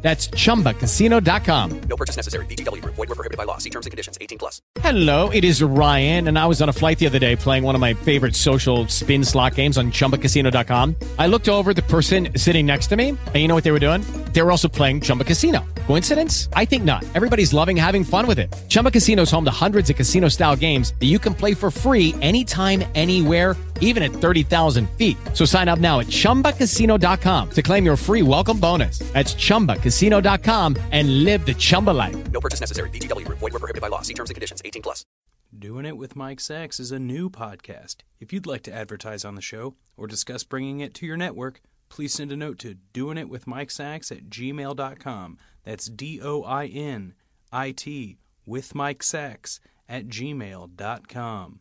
That's chumbacasino.com. No purchase necessary. Group. Void were prohibited by law. See terms and conditions. 18 plus. Hello, it is Ryan, and I was on a flight the other day playing one of my favorite social spin slot games on chumbacasino.com. I looked over the person sitting next to me, and you know what they were doing? They were also playing Chumba Casino. Coincidence? I think not. Everybody's loving having fun with it. Chumba Casino is home to hundreds of casino style games that you can play for free anytime, anywhere, even at 30,000 feet. So sign up now at chumbacasino.com to claim your free welcome bonus. That's chumbacasino.com and live the Chumba life. No purchase necessary. VGW Group. Void were prohibited by law. See terms and conditions. 18 plus. Doing It with Mike Sachs is a new podcast. If you'd like to advertise on the show or discuss bringing it to your network, please send a note to doingitwithmikesacks at gmail.com. That's D O I N I T with Mike Sachs at gmail.com.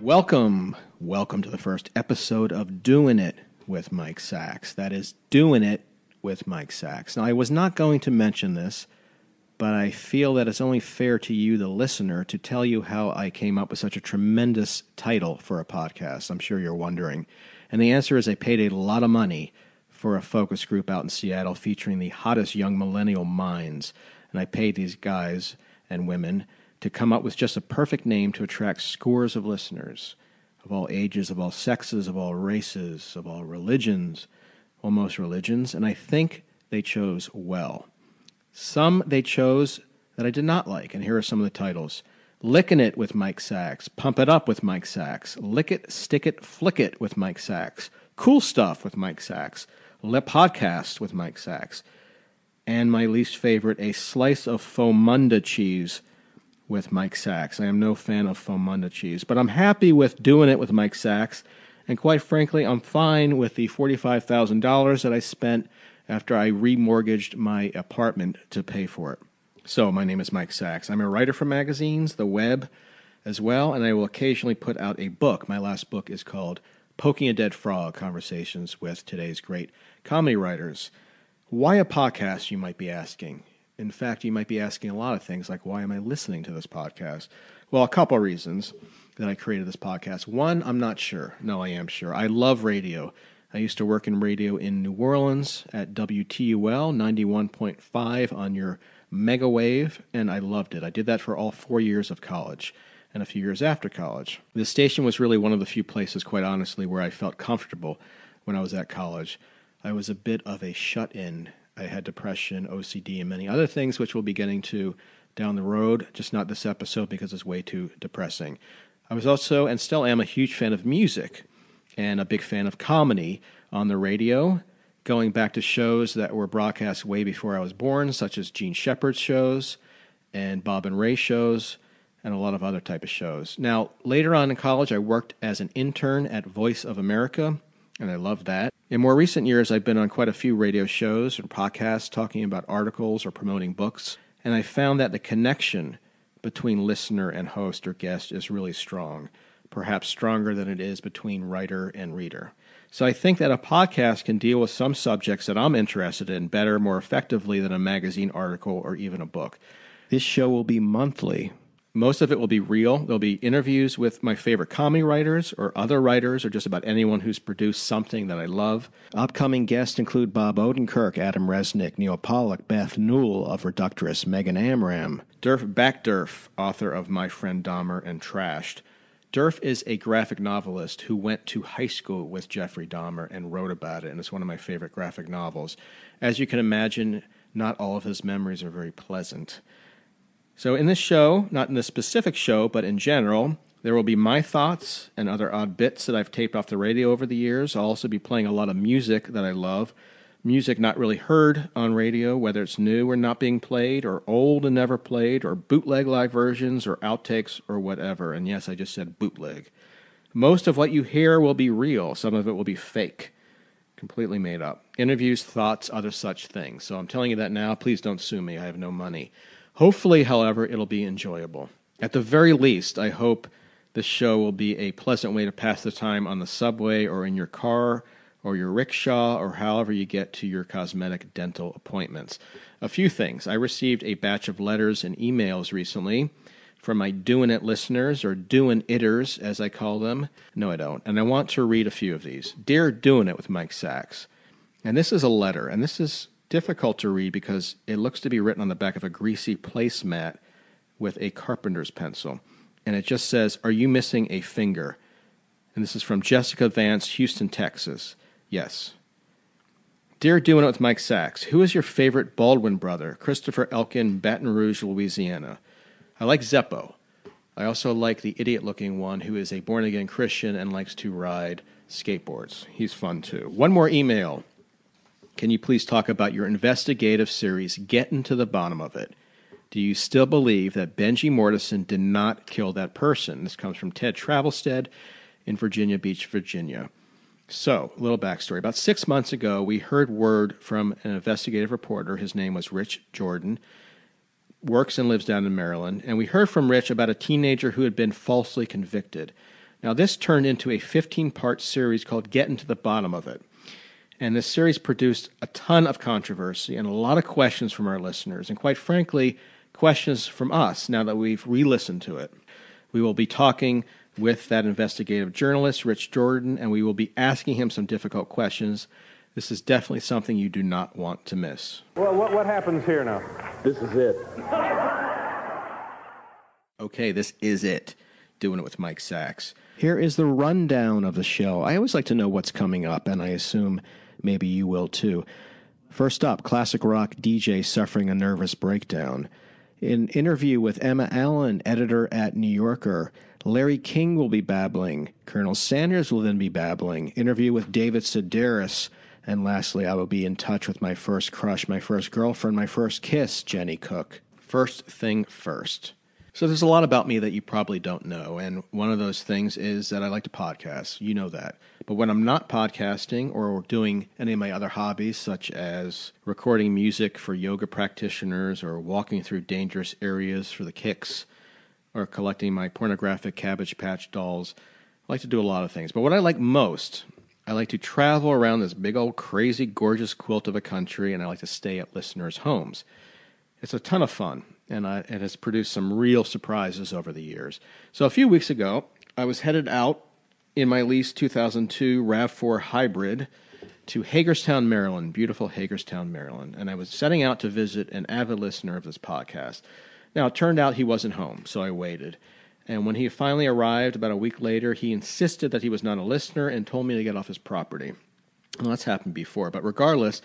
Welcome, welcome to the first episode of Doing It with Mike Sachs. That is Doing It with Mike Sachs. Now, I was not going to mention this, but I feel that it's only fair to you, the listener, to tell you how I came up with such a tremendous title for a podcast. I'm sure you're wondering. And the answer is I paid a lot of money for a focus group out in Seattle featuring the hottest young millennial minds. And I paid these guys and women to come up with just a perfect name to attract scores of listeners of all ages, of all sexes, of all races, of all religions, almost religions, and I think they chose well. Some they chose that I did not like, and here are some of the titles. Lickin' It with Mike Sachs, Pump It Up with Mike Sachs, Lick It, Stick It, Flick It with Mike Sachs, Cool Stuff with Mike Sachs, Le Podcast with Mike Sachs, and my least favorite, A Slice of Fomunda Cheese with Mike Sachs. I am no fan of Fomunda cheese, but I'm happy with doing it with Mike Sachs. And quite frankly, I'm fine with the $45,000 that I spent after I remortgaged my apartment to pay for it. So, my name is Mike Sachs. I'm a writer for magazines, the web as well, and I will occasionally put out a book. My last book is called Poking a Dead Frog Conversations with Today's Great Comedy Writers. Why a podcast, you might be asking? In fact, you might be asking a lot of things like, why am I listening to this podcast? Well, a couple of reasons that I created this podcast. One, I'm not sure. No, I am sure. I love radio. I used to work in radio in New Orleans at WTUL 91.5 on your mega wave, and I loved it. I did that for all four years of college and a few years after college. The station was really one of the few places, quite honestly, where I felt comfortable when I was at college. I was a bit of a shut in. I had depression, OCD, and many other things, which we'll be getting to down the road, just not this episode because it's way too depressing. I was also, and still am, a huge fan of music and a big fan of comedy on the radio, going back to shows that were broadcast way before I was born, such as Jean Shepherd's shows and Bob and Ray shows and a lot of other type of shows. Now, later on in college, I worked as an intern at Voice of America, and I loved that. In more recent years, I've been on quite a few radio shows and podcasts talking about articles or promoting books, and I found that the connection between listener and host or guest is really strong, perhaps stronger than it is between writer and reader. So I think that a podcast can deal with some subjects that I'm interested in better, more effectively than a magazine article or even a book. This show will be monthly. Most of it will be real. There'll be interviews with my favorite comedy writers or other writers or just about anyone who's produced something that I love. Upcoming guests include Bob Odenkirk, Adam Resnick, Neal Pollack, Beth Newell of Reductress, Megan Amram, Derf Backderf, author of My Friend Dahmer and Trashed. Durf is a graphic novelist who went to high school with Jeffrey Dahmer and wrote about it, and it's one of my favorite graphic novels. As you can imagine, not all of his memories are very pleasant. So, in this show, not in this specific show, but in general, There will be my thoughts and other odd bits that I've taped off the radio over the years. I'll also be playing a lot of music that I love. Music not really heard on radio, whether it's new or not being played, or old and never played, or bootleg live versions, or outtakes, or whatever. And yes, I just said bootleg. Most of what you hear will be real, some of it will be fake, completely made up. Interviews, thoughts, other such things. So I'm telling you that now. Please don't sue me. I have no money. Hopefully, however, it'll be enjoyable. At the very least, I hope this show will be a pleasant way to pass the time on the subway or in your car or your rickshaw or however you get to your cosmetic dental appointments. A few things. I received a batch of letters and emails recently from my Doing It listeners, or Doing Itters, as I call them. No, I don't. And I want to read a few of these. Dear Doing It with Mike Sachs. And this is a letter, and this is difficult to read because it looks to be written on the back of a greasy placemat with a carpenter's pencil and it just says, Are you missing a finger? And this is from Jessica Vance, Houston, Texas. Yes. Dear Doing It with Mike Sachs, who is your favorite Baldwin brother? Christopher Elkin, Baton Rouge, Louisiana. I like Zeppo. I also like the idiot looking one who is a born again Christian and likes to ride skateboards. He's fun too. One more email. Can you please talk about your investigative series, Getting to the Bottom of It? Do you still believe that Benji Mortison did not kill that person? This comes from Ted Travelstead in Virginia Beach, Virginia. So, a little backstory. About six months ago, we heard word from an investigative reporter. His name was Rich Jordan, works and lives down in Maryland. And we heard from Rich about a teenager who had been falsely convicted. Now, this turned into a 15 part series called Getting to the Bottom of It. And this series produced a ton of controversy and a lot of questions from our listeners. And quite frankly, questions from us now that we've re listened to it. We will be talking with that investigative journalist, Rich Jordan, and we will be asking him some difficult questions. This is definitely something you do not want to miss. Well, what, what happens here now? This is it. Okay, this is it. Doing it with Mike Sachs. Here is the rundown of the show. I always like to know what's coming up, and I assume maybe you will too. First up, classic rock DJ suffering a nervous breakdown. In interview with Emma Allen, editor at New Yorker, Larry King will be babbling. Colonel Sanders will then be babbling. Interview with David Sedaris. And lastly, I will be in touch with my first crush, my first girlfriend, my first kiss, Jenny Cook. First thing first. So there's a lot about me that you probably don't know, and one of those things is that I like to podcast. You know that. But when I'm not podcasting or doing any of my other hobbies, such as recording music for yoga practitioners or walking through dangerous areas for the kicks or collecting my pornographic Cabbage Patch dolls, I like to do a lot of things. But what I like most, I like to travel around this big old crazy gorgeous quilt of a country, and I like to stay at listeners' homes. It's a ton of fun and I, it has produced some real surprises over the years. So a few weeks ago, I was headed out in my lease 2002 RAV4 Hybrid to Hagerstown, Maryland, beautiful Hagerstown, Maryland, and I was setting out to visit an avid listener of this podcast. Now, it turned out he wasn't home, so I waited. And when he finally arrived about a week later, he insisted that he was not a listener and told me to get off his property. Well, that's happened before, but regardless,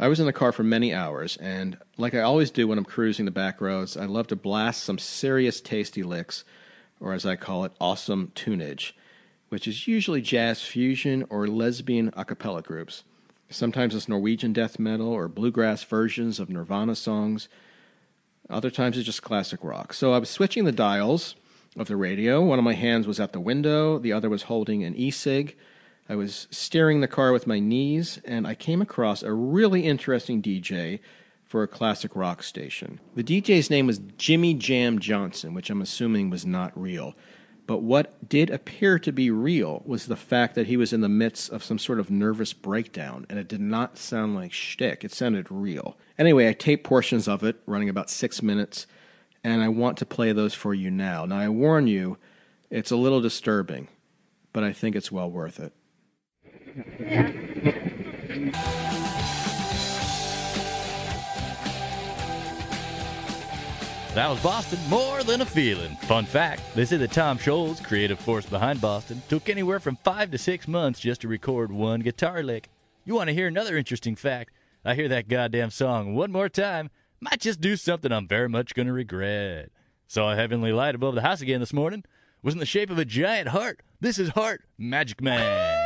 I was in the car for many hours, and like I always do when I'm cruising the back roads, I love to blast some serious tasty licks, or as I call it, awesome tunage, which is usually jazz fusion or lesbian a cappella groups. Sometimes it's Norwegian death metal or bluegrass versions of Nirvana songs. Other times it's just classic rock. So I was switching the dials of the radio. One of my hands was at the window, the other was holding an e cig I was steering the car with my knees, and I came across a really interesting DJ for a classic rock station. The DJ's name was Jimmy Jam Johnson, which I'm assuming was not real. But what did appear to be real was the fact that he was in the midst of some sort of nervous breakdown, and it did not sound like shtick. It sounded real. Anyway, I taped portions of it, running about six minutes, and I want to play those for you now. Now, I warn you, it's a little disturbing, but I think it's well worth it. That was Boston, more than a feeling. Fun fact they say that Tom Scholz, creative force behind Boston, took anywhere from five to six months just to record one guitar lick. You want to hear another interesting fact? I hear that goddamn song one more time, might just do something I'm very much going to regret. Saw a heavenly light above the house again this morning. was in the shape of a giant heart. This is Heart Magic Man.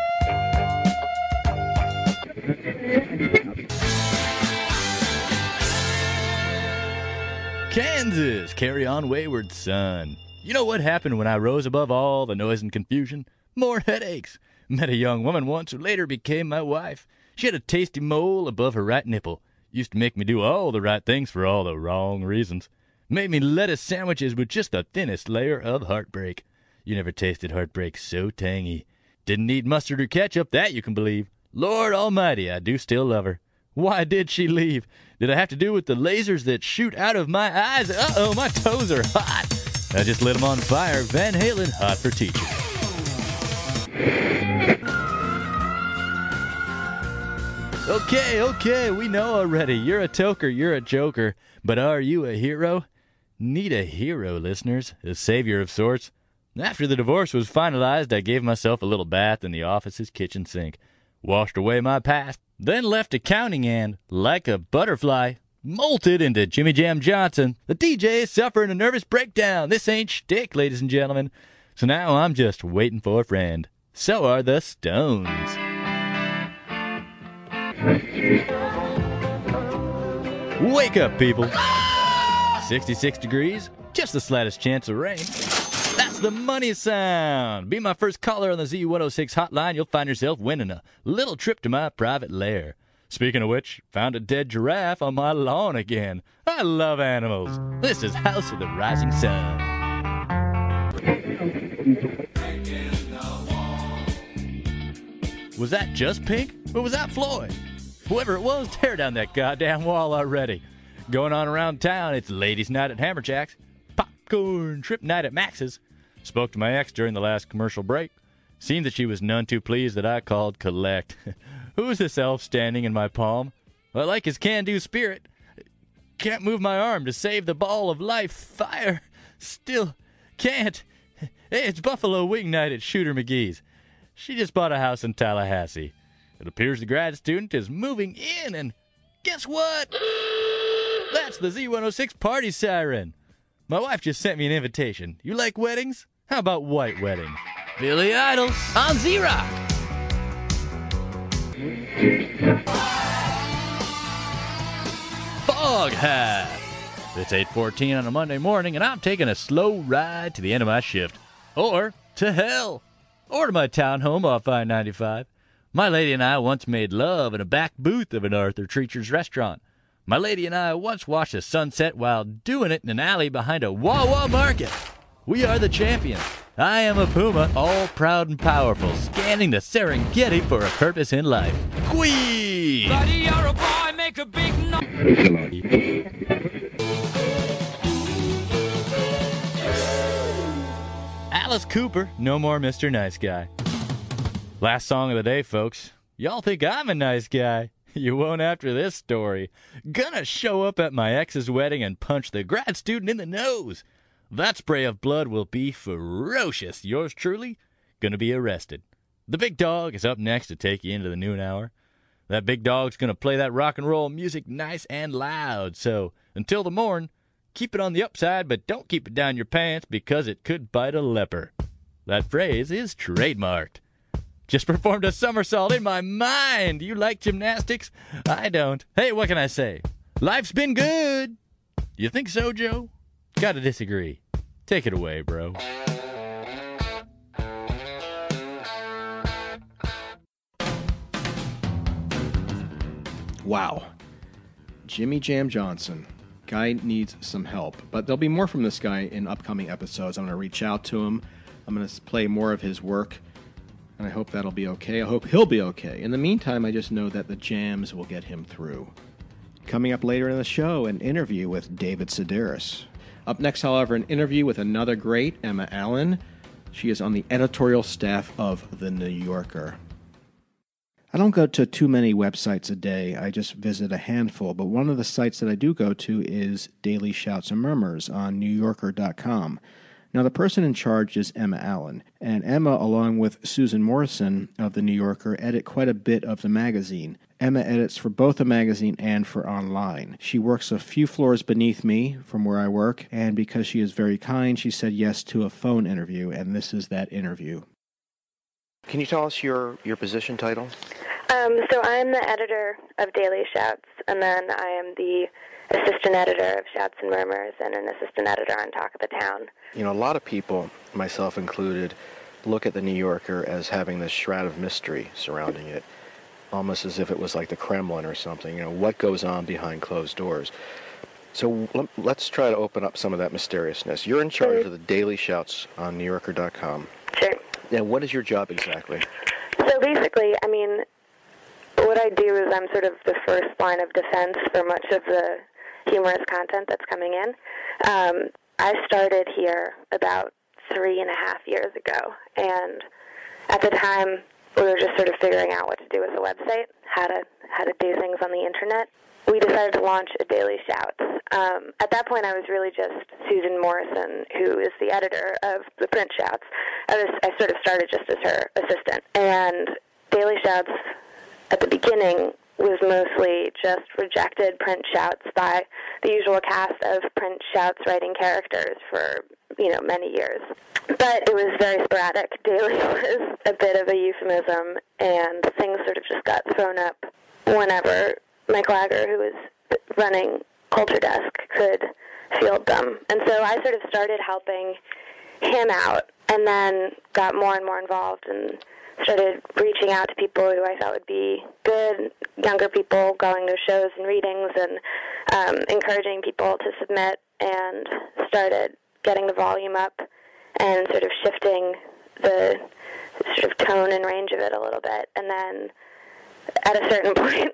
Kansas, carry on, wayward son. You know what happened when I rose above all the noise and confusion? More headaches. Met a young woman once who later became my wife. She had a tasty mole above her right nipple. Used to make me do all the right things for all the wrong reasons. Made me lettuce sandwiches with just the thinnest layer of heartbreak. You never tasted heartbreak so tangy. Didn't need mustard or ketchup, that you can believe. Lord Almighty, I do still love her. Why did she leave? Did I have to do with the lasers that shoot out of my eyes? Uh oh, my toes are hot. I just lit them on fire. Van Halen, hot for teacher. Okay, okay, we know already. You're a toker, you're a joker. But are you a hero? Need a hero, listeners. A savior of sorts. After the divorce was finalized, I gave myself a little bath in the office's kitchen sink, washed away my past, then left accounting and, like a butterfly, molted into Jimmy Jam Johnson. The DJ is suffering a nervous breakdown. This ain't shtick, ladies and gentlemen. So now I'm just waiting for a friend. So are the Stones. Wake up, people. 66 degrees, just the slightest chance of rain. The money sound. Be my first caller on the Z106 hotline. You'll find yourself winning a little trip to my private lair. Speaking of which, found a dead giraffe on my lawn again. I love animals. This is House of the Rising Sun. Was that just Pink? Or was that Floyd? Whoever it was, tear down that goddamn wall already. Going on around town, it's ladies' night at Hammerjack's, popcorn trip night at Max's. Spoke to my ex during the last commercial break. Seemed that she was none too pleased that I called collect. Who's this elf standing in my palm? I like his can do spirit. Can't move my arm to save the ball of life. Fire. Still can't. Hey, it's Buffalo Wing Night at Shooter McGee's. She just bought a house in Tallahassee. It appears the grad student is moving in, and guess what? That's the Z106 party siren. My wife just sent me an invitation. You like weddings? How about white Wedding? Billy Idol on Z Rock. Foghat. It's 8:14 on a Monday morning, and I'm taking a slow ride to the end of my shift, or to hell, or to my townhome off I-95. My lady and I once made love in a back booth of an Arthur Treacher's restaurant. My lady and I once watched a sunset while doing it in an alley behind a Wawa market. We are the champions. I am a puma, all proud and powerful, scanning the Serengeti for a purpose in life. Queen! Buddy, you're a boy, make a big noise. Alice Cooper, no more Mr. Nice Guy. Last song of the day, folks. Y'all think I'm a nice guy? You won't after this story. Gonna show up at my ex's wedding and punch the grad student in the nose. That spray of blood will be ferocious. Yours truly, gonna be arrested. The big dog is up next to take you into the noon hour. That big dog's gonna play that rock and roll music nice and loud. So until the morn, keep it on the upside, but don't keep it down your pants because it could bite a leper. That phrase is trademarked. Just performed a somersault in my mind. You like gymnastics? I don't. Hey, what can I say? Life's been good. You think so, Joe? Gotta disagree. Take it away, bro. Wow. Jimmy Jam Johnson. Guy needs some help. But there'll be more from this guy in upcoming episodes. I'm going to reach out to him. I'm going to play more of his work. And I hope that'll be okay. I hope he'll be okay. In the meantime, I just know that the jams will get him through. Coming up later in the show, an interview with David Sedaris. Up next, however, an interview with another great, Emma Allen. She is on the editorial staff of The New Yorker. I don't go to too many websites a day. I just visit a handful. But one of the sites that I do go to is Daily Shouts and Murmurs on NewYorker.com. Now, the person in charge is Emma Allen, and Emma, along with Susan Morrison of The New Yorker, edit quite a bit of the magazine. Emma edits for both the magazine and for online. She works a few floors beneath me from where I work, and because she is very kind, she said yes to a phone interview, and this is that interview. Can you tell us your, your position title? Um, so I'm the editor of Daily Shouts, and then I am the assistant editor of Shouts and Murmurs and an assistant editor on Talk of the Town. You know, a lot of people, myself included, look at the New Yorker as having this shroud of mystery surrounding it, almost as if it was like the Kremlin or something. You know, what goes on behind closed doors? So let's try to open up some of that mysteriousness. You're in charge of the daily shouts on NewYorker.com. Sure. And what is your job exactly? So basically, I mean, what I do is I'm sort of the first line of defense for much of the humorous content that's coming in. Um, I started here about three and a half years ago, and at the time we were just sort of figuring out what to do with the website, how to how to do things on the internet. We decided to launch a daily shouts. Um, at that point, I was really just Susan Morrison, who is the editor of the print shouts. I, was, I sort of started just as her assistant, and daily shouts at the beginning was mostly just rejected print shouts by the usual cast of print shouts writing characters for you know many years. But it was very sporadic. Daily was a bit of a euphemism, and things sort of just got thrown up whenever Mike Agger, who was running Culture Desk, could field them. And so I sort of started helping him out, and then got more and more involved and started reaching out to people who I thought would be good, younger people, going to shows and readings, and um, encouraging people to submit, and started getting the volume up and sort of shifting the sort of tone and range of it a little bit. And then at a certain point,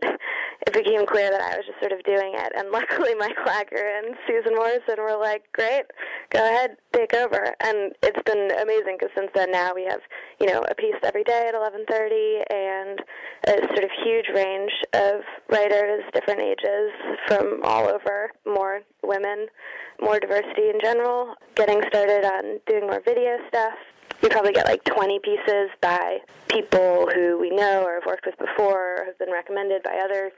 it became clear that I was just sort of doing it. And luckily, Mike Agger and Susan Morrison were like, "Great, go ahead, take over." And it's been amazing because since then, now we have you know a piece every day at 11:30, and a sort of huge range of writers, different ages, from all over, more women, more diversity in general. Getting started on doing more video stuff we probably get like 20 pieces by people who we know or have worked with before or have been recommended by other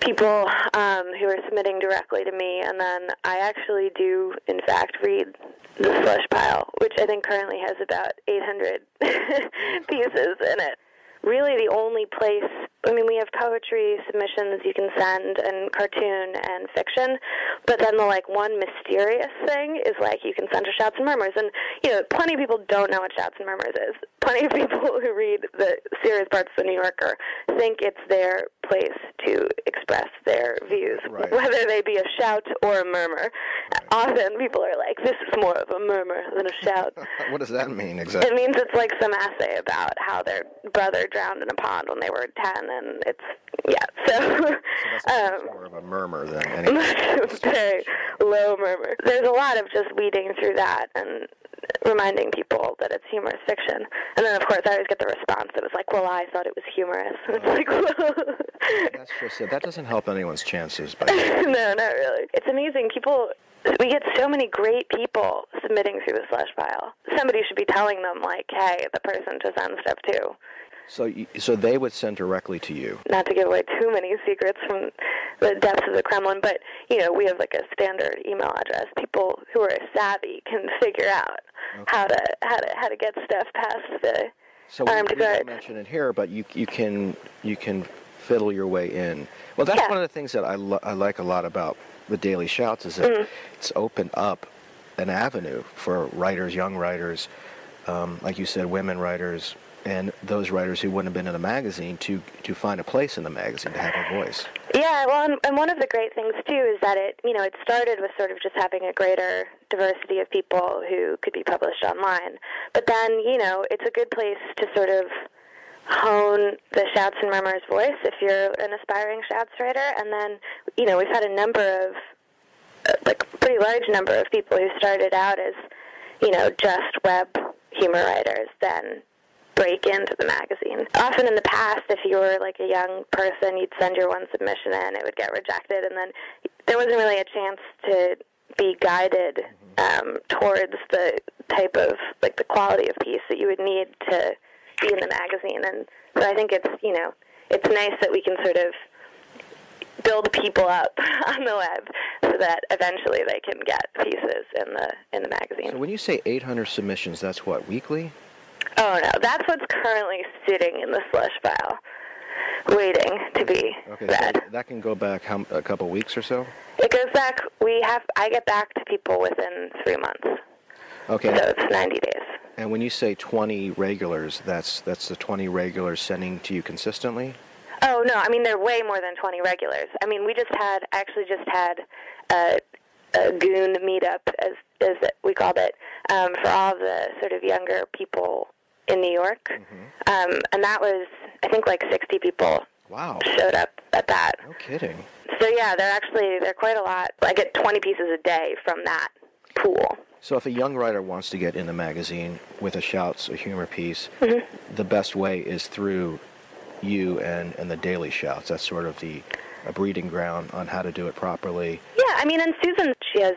people um, who are submitting directly to me. And then I actually do, in fact, read the slush pile, which I think currently has about 800 pieces in it really the only place I mean, we have poetry submissions you can send, and cartoon and fiction. But then the like one mysterious thing is like you can send to Shouts and Murmurs, and you know, plenty of people don't know what Shouts and Murmurs is. Plenty of people who read the serious parts of the New Yorker think it's their place to express their views, right. whether they be a shout or a murmur. Right. Often people are like, "This is more of a murmur than a shout." what does that mean exactly? It means it's like some essay about how their brother drowned in a pond when they were ten and it's yeah. So, so um, more of a murmur than anything. very low murmur. There's a lot of just weeding through that and reminding people that it's humorous fiction. And then, of course, I always get the response that was like, "Well, I thought it was humorous." And it's like, that's just it. That doesn't help anyone's chances. But no, not really. It's amazing. People we get so many great people submitting through the slush pile. Somebody should be telling them, like, hey, the person to send stuff to. So, so they would send directly to you. Not to give away too many secrets from the depths of the Kremlin, but you know, we have like a standard email address. People who are savvy can figure out okay. how to how to how to get stuff past the so armed we, we guard. not mention it here, but you you can you can fiddle your way in. Well, that's yeah. one of the things that I lo- I like a lot about the Daily Shouts is that mm. it's opened up an avenue for writers, young writers, um, like you said, women writers, and those writers who wouldn't have been in the magazine to to find a place in the magazine to have a voice. Yeah, well, and, and one of the great things too is that it you know it started with sort of just having a greater diversity of people who could be published online, but then you know it's a good place to sort of hone the shouts and murmurs voice if you're an aspiring shouts writer, and then you know we've had a number of uh, like pretty large number of people who started out as you know just web humor writers then break into the magazine. Often in the past, if you were like a young person, you'd send your one submission in, it would get rejected, and then there wasn't really a chance to be guided um, towards the type of like the quality of piece that you would need to be in the magazine. And so I think it's you know it's nice that we can sort of build people up on the web so that eventually they can get pieces in the in the magazine. So when you say 800 submissions, that's what weekly? Oh no, that's what's currently sitting in the slush pile, waiting to be Okay, read. so that can go back how, a couple weeks or so. It goes back. We have. I get back to people within three months, Okay. so it's 90 days. And when you say 20 regulars, that's that's the 20 regulars sending to you consistently. Oh no, I mean they're way more than 20 regulars. I mean we just had actually just had a, a goon meetup as as we called it um, for all the sort of younger people in New York, um, and that was I think like 60 people Wow. showed up at that. No kidding. So yeah, they're actually they're quite a lot. I get 20 pieces a day from that pool. So if a young writer wants to get in the magazine with a shouts, a humor piece, Mm-hmm. the best way is through you and, and the daily shouts. That's sort of the a breeding ground on how to do it properly. Yeah, I mean, and Susan, she has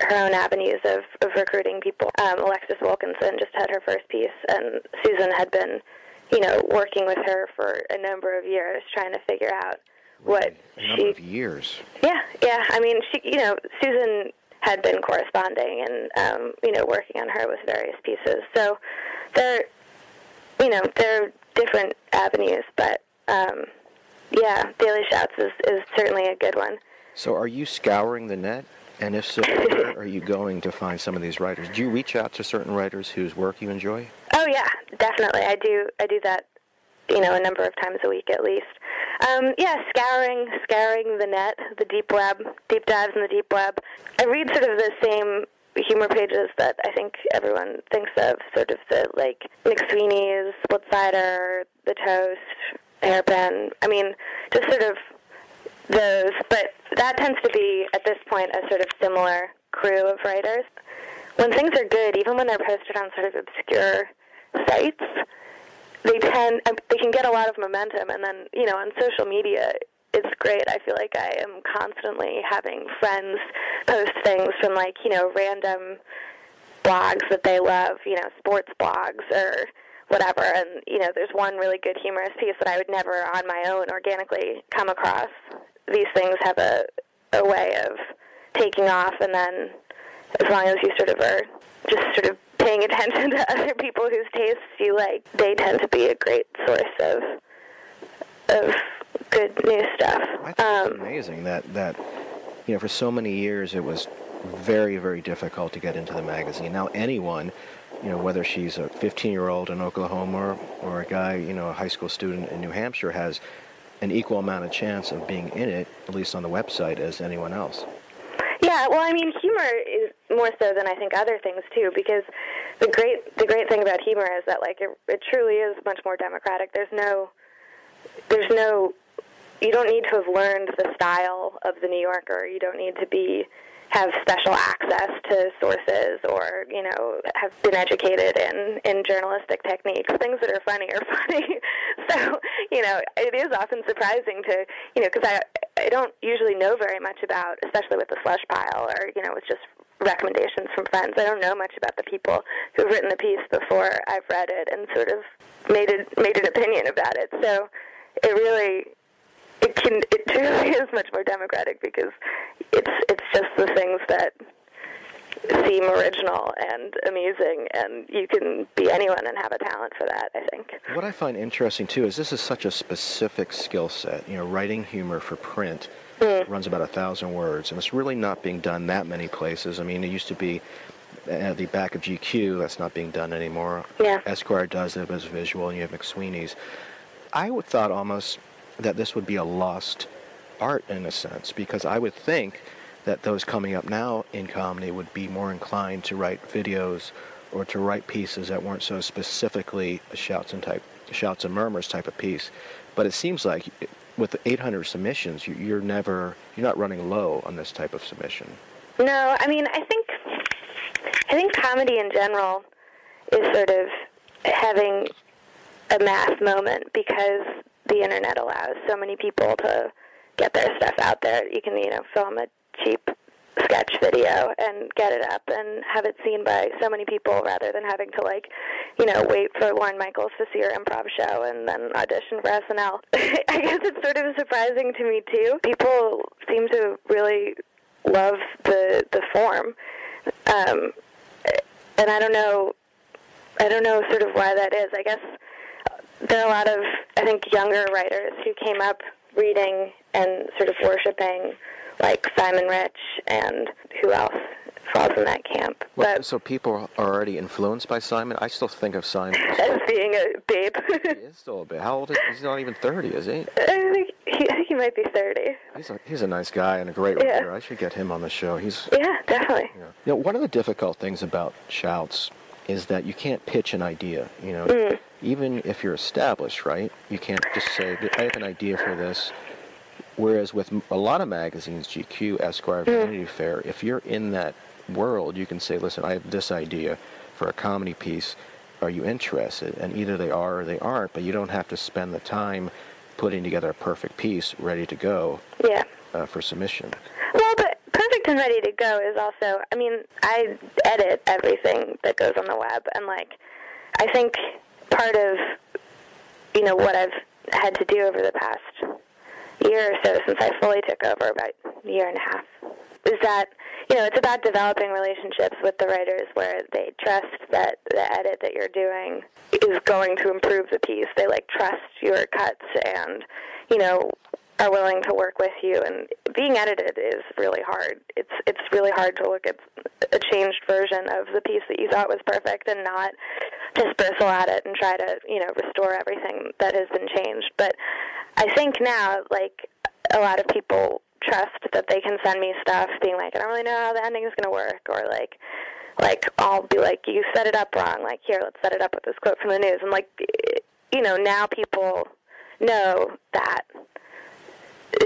her own avenues of, of recruiting people. Um, Alexis Wilkinson just had her first piece, and Susan had been, you know, working with her for a number of years trying to figure out what A number she. of years. Yeah, yeah. I mean, she, you know, Susan had been corresponding and, um, you know, working on her with various pieces. So they're, you know, they're different avenues, but um, yeah, Daily Shouts is, is certainly a good one. So are you scouring the net? And if so, where are you going to find some of these writers? Do you reach out to certain writers whose work you enjoy? Oh yeah, definitely. I do. I do that. You know, a number of times a week at least. Um, yeah, scouring, scouring the net, the deep web, deep dives in the deep web. I read sort of the same humor pages that I think everyone thinks of, sort of the like McSweeney's, Splitsider, The Toast, Hairpin. I mean, just sort of those. But that tends to be at this point a sort of similar crew of writers. When things are good, even when they're posted on sort of obscure sites, they tend um, they can get a lot of momentum, and then you know on social media. It's great. I feel like I am constantly having friends post things from like, you know, random blogs that they love, you know, sports blogs or whatever. And, you know, there's one really good humorous piece that I would never on my own organically come across. These things have a, a way of taking off, and then as long as you sort of are just sort of paying attention to other people whose tastes you like, they tend to be a great source of of good new stuff. I think it's um, amazing that that you know for so many years it was very very difficult to get into the magazine. Now anyone, you know whether she's a 15 year old in Oklahoma or, or a guy you know a high school student in New Hampshire has an equal amount of chance of being in it at least on the website as anyone else. Yeah, well, I mean, humor is more so than I think other things too, because the great the great thing about humor is that like it, it truly is much more democratic. There's no there's no you don't need to have learned the style of the New Yorker. You don't need to be have special access to sources or you know have been educated in in journalistic techniques. Things that are funny are funny. so you know it is often surprising to you know because I I don't usually know very much about especially with the slush pile or you know with just recommendations from friends. I don't know much about the people who've written the piece before I've read it and sort of made it made an opinion about it. So it really it can it truly is much more democratic because it's it's just the things that seem original and amusing and you can be anyone and have a talent for that i think What I find interesting too is this is such a specific skill set. You know, writing humor for print mm. runs about a thousand words, and it's really not being done that many places. I mean, it used to be at the back of GQ. That's not being done anymore. Yeah. Esquire does it as visual, and you have McSweeney's. I would thought almost that this would be a lost art in a sense, because I would think that those coming up now in comedy would be more inclined to write videos or to write pieces that weren't so specifically a shouts and type shouts and murmurs type of piece. But it seems like with 800 submissions, you, you're never you're not running low on this type of submission. no i mean i think i think comedy in general is sort of having a mass moment because the internet allows so many people to get their stuff out there you can you know film a cheap sketch video and get it up and have it seen by so many people rather than having to like, you know, wait for Lorne Michaels to see her improv show and then audition for SNL. I guess it's sort of surprising to me too. People seem to really love the the form, um, and I don't know. I don't know sort of why that is. I guess there are a lot of I think younger writers who came up reading and sort of worshiping like Simon Rich and who else falls in that camp. Well, But so people are already influenced by Simon. I still think of Simon. as- being a babe, he is still a babe. How old is he? he's not even thirty, is he? I think he, he might be thirty. He's a he's a nice guy and a great Yeah. writer. I should get him on the show. He's Yeah, definitely. you know, you know, one of the difficult things about shouts is that you can't pitch an idea. You know, Mm. Even if you're established, right? You can't just say, "I have an idea for this." Whereas with a lot of magazines, GQ, Esquire, Vanity Fair, if you're in that world, you can say, "Listen, I have this idea for a comedy piece. Are you interested?" And either they are or they aren't. But you don't have to spend the time putting together a perfect piece ready to go Yeah. uh, for submission. Well, but perfect and ready to go is also. I mean, I edit everything that goes on the web, and like, I think part of you know what I've had to do over the past year or so since I fully took over about a year and a half is that you know it's about developing relationships with the writers where they trust that the edit that you're doing is going to improve the piece. They like trust your cuts and you know are willing to work with you and being edited is really hard. It's it's really hard to look at a changed version of the piece that you thought was perfect and not just bristle at it and try to, you know, restore everything that has been changed. But I think now like a lot of people trust that they can send me stuff being like, I don't really know how the ending is going to work or like like I'll be like, you set it up wrong. Like here, let's set it up with this quote from the news. And like, you know, now people know that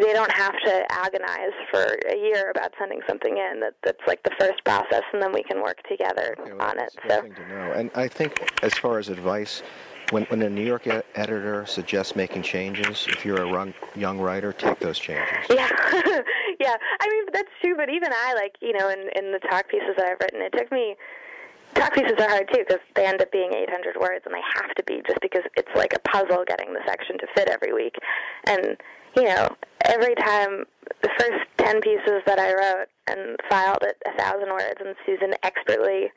they don't have to agonize for a year about sending something in. That that's like the first process, and then we can work together Okay, well, on it. that's a good So thing to know. And I think, as far as advice, when when a New York e- editor suggests making changes, if you're a run, young writer, take those changes. yeah, yeah. I mean, that's true. But even I, like you know, in in the talk pieces that I've written, it took me. Talk pieces are hard too because they end up being 800 words, and they have to be just because it's like a puzzle getting the section to fit every week. And you know, every time the first 10 pieces that I wrote and filed at a thousand words, and Susan expertly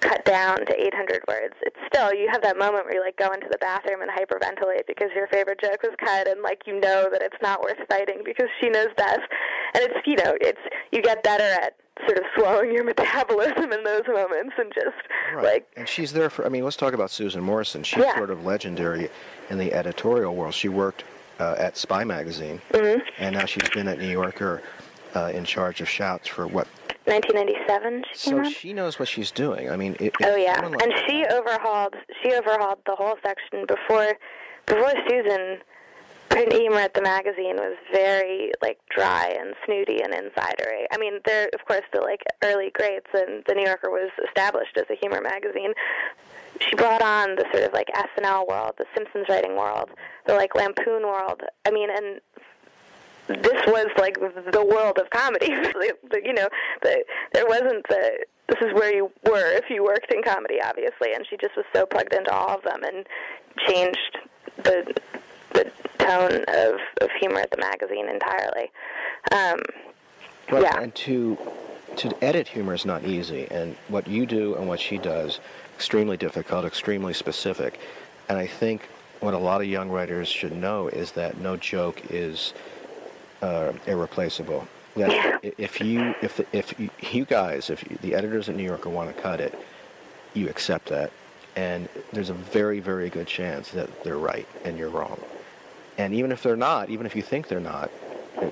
cut down to 800 words. It's still you have that moment where you like go into the bathroom and hyperventilate because your favorite joke was cut, and like you know that it's not worth fighting because she knows best. And it's you know it's you get better at sort of slowing your metabolism in those moments and just Right. like and she's there for. I mean, let's talk about Susan Morrison. She's Yeah. sort of legendary in the editorial world. She worked uh, at Spy Magazine, Mm-hmm. and now she's been at New Yorker uh, in charge of shouts for what. 1997 she So out. she knows what she's doing. I mean, it, Oh yeah, like and she overhauled she overhauled the whole section before before Susan. Print humor at the magazine was very like dry and snooty and insidery. I mean, there of course the like early greats and the New Yorker was established as a humor magazine. She brought on the sort of like SNL world, the Simpsons writing world, the like Lampoon world. I mean, and this was like the world of comedy. You know, the, there wasn't the this is where you were if you worked in comedy, obviously. And she just was so plugged into all of them and changed the the tone of, of humor at the magazine entirely. Um, Right, Yeah. and to to edit humor is not easy, and what you do and what she does, extremely difficult, extremely specific. And I think what a lot of young writers should know is that no joke is uh, irreplaceable. That if you if the, if you, guys if you, the editors at New Yorker want to cut it, you accept that, and there's a very very good chance that they're right and you're wrong. And even if they're not, even if you think they're not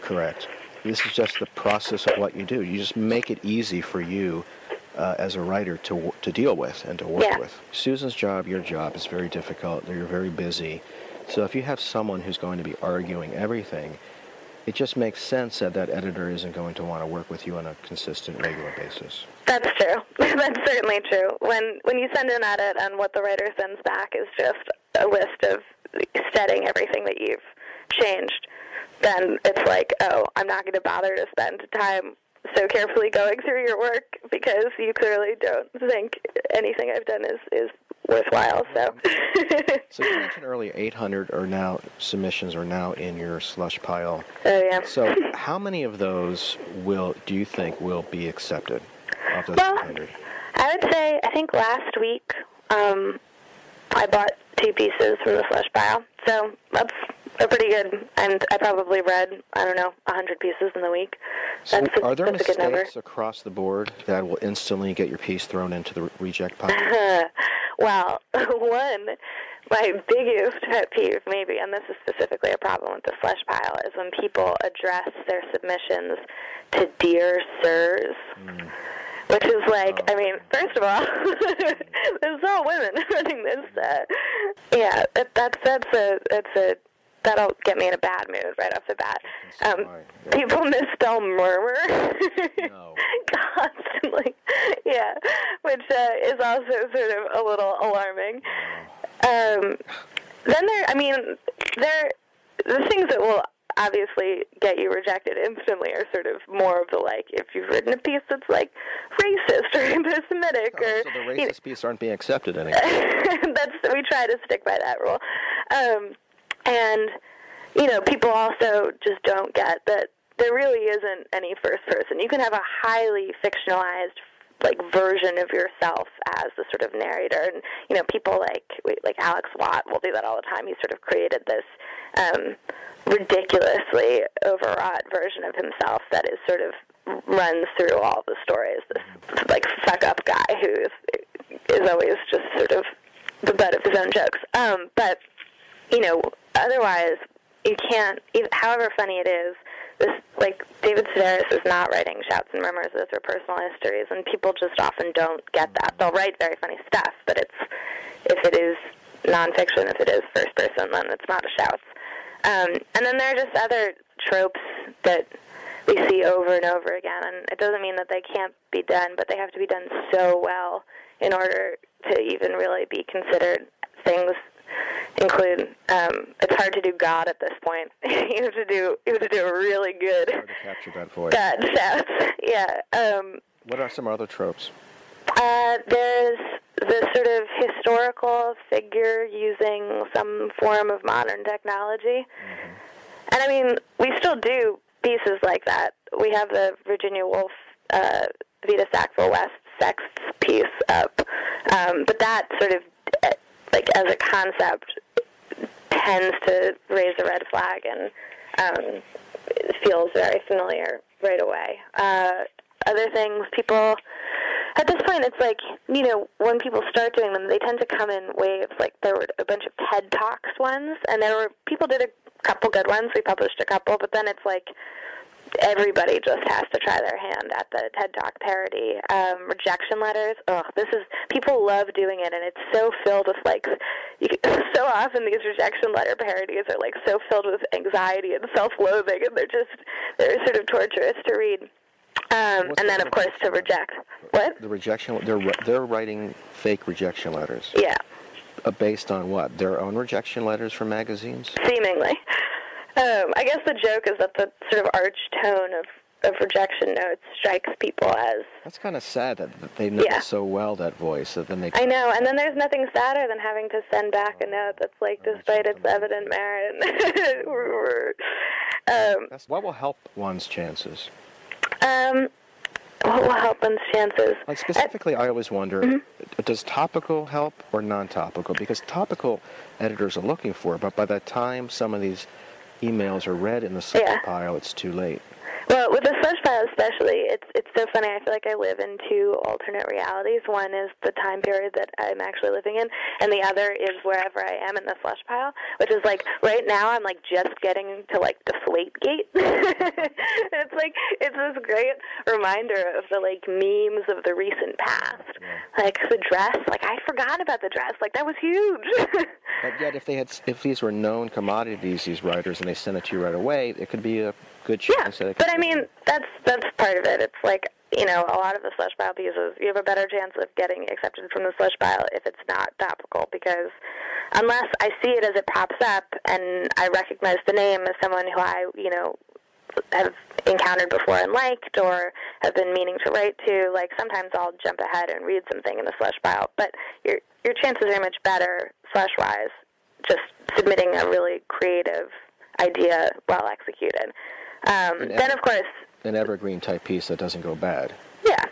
correct, this is just the process of what you do. You just make it easy for you uh, as a writer to to deal with and to work Yeah. with. Susan's job, your job, is very difficult. You're very busy. So if you have someone who's going to be arguing everything, it just makes sense that that editor isn't going to want to work with you on a consistent, regular basis. That's true. That's certainly true. When when you send an edit and what the writer sends back is just a list of setting everything that you've changed, then it's like, oh, I'm not going to bother to spend time so carefully going through your work because you clearly don't think anything I've done is is worthwhile. So. So you mentioned earlier 800 are now submissions are now in your slush pile. oh yeah. So how many of those will do you think will be accepted of those Well, 800? I would say I think last week um, I bought two pieces from the slush pile, so that's a pretty good. And I probably read I don't know a hundred pieces in the week. So a, are there that's a good number. mistakes across the board that will instantly get your piece thrown into the reject pile? well, one, my biggest pet peeve, maybe, and this is specifically a problem with the slush pile, is when people address their submissions to dear sirs. Which is like, I mean, first of all, there's all women running this. Uh, yeah, that, that's that's a that's a that'll get me in a bad mood right off the bat. Um, people misspell murmur constantly. Yeah, which uh, is also sort of a little alarming. Um, then there, I mean, there the things that will obviously get you rejected instantly are sort of more of the like if you've written a piece that's like racist or anti-Semitic or Oh, so the you know, racist piece aren't being accepted anymore. that's we try to stick by that rule. Um, and you know, people also just don't get that there really isn't any first person. You can have a highly fictionalized like version of yourself as the sort of narrator. And you know people like like Alex Watt will do that all the time. He sort of created this um ridiculously overwrought version of himself that is sort of runs through all the stories. This like fuck up guy who is is always just sort of the butt of his own jokes. Um but you know otherwise you can't even, however funny it is this like David Sedaris is not writing shouts and murmurs; those are personal histories, and people just often don't get that. They'll write very funny stuff, but it's if it is nonfiction, if it is first person, then it's not a shouts. Um, and then there are just other tropes that we see over and over again, and it doesn't mean that they can't be done, but they have to be done so well in order to even really be considered things include um, it's hard to do God at this point. you have to do you have to do a really good Hard to capture that voice. God shouts. Yeah. Um, What are some other tropes? uh, there's the sort of historical figure using some form of modern technology, and I mean we still do pieces like that. We have the Virginia Woolf, uh, Vita Sackville West sex piece up, um, but that sort of uh, like as a concept tends to raise a red flag and um, feels very familiar right away. Uh, other things, people at this point, it's like you know when people start doing them, they tend to come in waves. Like there were a bunch of TED Talks ones, and there were people did a couple good ones. We published a couple, but then it's like everybody just has to try their hand at the TED Talk parody. Um, rejection letters. Oh, this is people love doing it, and it's so filled with like. You, so often these rejection letter parodies are like so filled with anxiety and self-loathing, and they're just they're sort of torturous to read. Um, and the then, of course, to reject. What? The rejection. They're they're writing fake rejection letters. Yeah, Uh, based on what? Their own rejection letters from magazines. seemingly. Um, I guess the joke is that the sort of arch tone of, of rejection notes strikes people as That's kind of sad that, they know Yeah. so well that voice that then they. I know, and then there's nothing sadder than having to send back a note that's like, despite its evident merit. um, what will help one's chances? um, what will help one's chances? Like specifically, I always wonder: Mm-hmm. does topical help or non-topical? Because topical editors are looking for, but by the time some of these emails are read in the search Yeah. pile, it's too late. Well, with the slush pile especially, it's it's so funny. I feel like I live in two alternate realities. One is the time period that I'm actually living in, and the other is wherever I am in the slush pile, which is like right now I'm like just getting to like Deflategate. it's like it's this great reminder of the like memes of the recent past. Like the dress, like I forgot about the dress. Like that was huge. But yet, if they had, if these were known commodities, these writers, and they sent it to you right away, it could be a good chance it But I mean, that's that's part of it. It's like you know, a lot of the slush pile pieces, you have a better chance of getting accepted from the slush pile if it's not topical, because unless I see it as it pops up and I recognize the name as someone who I, you know, have encountered before and liked or have been meaning to write to. Like sometimes I'll jump ahead and read something in the slush pile, but your your chances are much better slush wise just submitting a really creative idea well executed. Um, then ever- of course An evergreen type piece that doesn't go bad. yeah.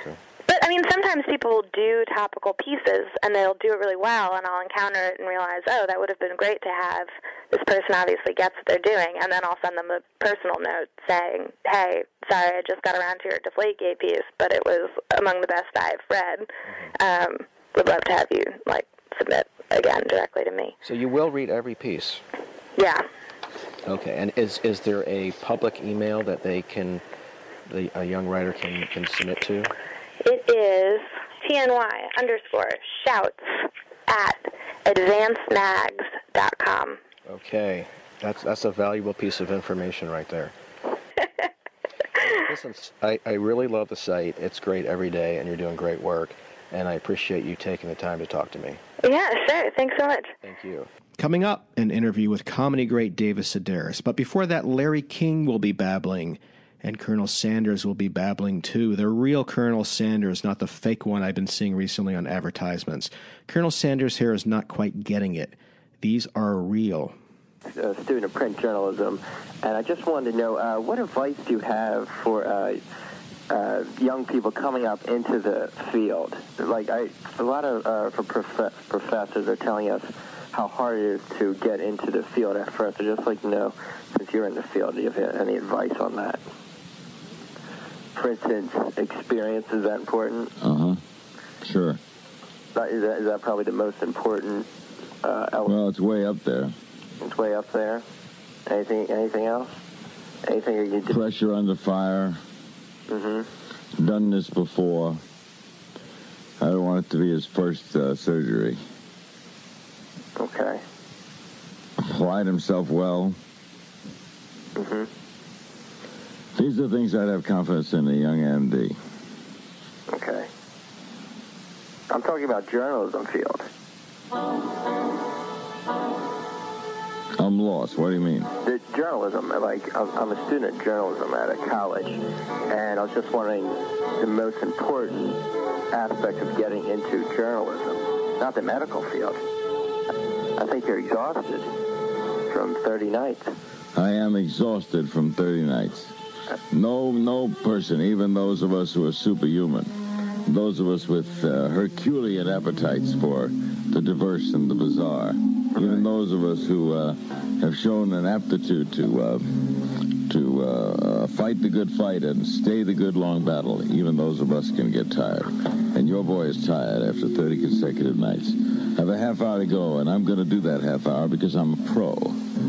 Okay. I mean, sometimes people will do topical pieces and they'll do it really well, and I'll encounter it and realize, oh, that would have been great to have. This person obviously gets what they're doing, and then I'll send them a personal note saying, hey, sorry, I just got around to your Deflategate piece, but it was among the best I've read. Um, would love to have you like submit again directly to me. So you will read every piece. Yeah. Okay. And is is there a public email that they can, the, a young writer can, can submit to? It is TNY underscore shouts at advancedmags.com. Okay. That's that's a valuable piece of information right there. Listen, I, I really love the site. It's great every day, and you're doing great work. And I appreciate you taking the time to talk to me. Yeah, sure. Thanks so much. Thank you. Coming up, an interview with comedy great David Sedaris. But before that, Larry King will be babbling, and Colonel Sanders will be babbling too. The real Colonel Sanders, not the fake one I've been seeing recently on advertisements. Colonel Sanders here is not quite getting it. These are real. student of print journalism, and I just wanted to know uh, what advice do you have for uh, uh, young people coming up into the field? Like, I, a lot of uh, for prof- professors are telling us how hard it is to get into the field at first. I'd just like to know, since you're in the field, do you have any advice on that? For instance, experience is that important? Uh huh. Sure. That- Is that, is that probably the most important uh, element? Well, it's way up there. It's way up there. Anything? Anything else? Anything you can do? Pressure under fire. Mm-hmm. Done this before. I don't want it to be his first uh, surgery. Okay. Applied himself well. Mm-hmm. These are things I'd have confidence in a young MD. Okay. I'm talking about journalism field. I'm lost. What do you mean? The journalism, like I'm, I'm a student of journalism at a college, and I was just wondering the most important aspect of getting into journalism, not the medical field. I think you're exhausted from 30 nights. I am exhausted from 30 nights. No, no person, even those of us who are superhuman, those of us with uh, Herculean appetites for the diverse and the bizarre, even those of us who uh, have shown an aptitude to uh, to uh, fight the good fight and stay the good long battle, even those of us can get tired. And your boy is tired after 30 consecutive nights. I have a half hour to go, and I'm going to do that half hour because I'm a pro.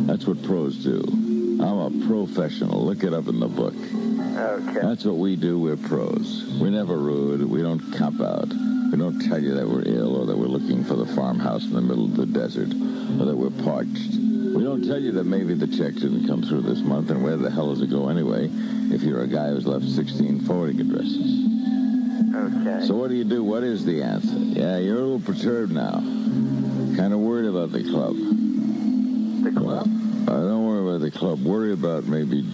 That's what pros do. I'm a professional. Look it up in the book. Okay. That's what we do. We're pros. We're never rude. We don't cop out. We don't tell you that we're ill or that we're looking for the farmhouse in the middle of the desert or that we're parched. We don't tell you that maybe the check didn't come through this month and where the hell does it go anyway if you're a guy who's left 16 forwarding addresses. Okay. So what do you do? What is the answer? Yeah, you're a little perturbed now. Kind of worried about the club. The club? I don't worry about the club. Worry about maybe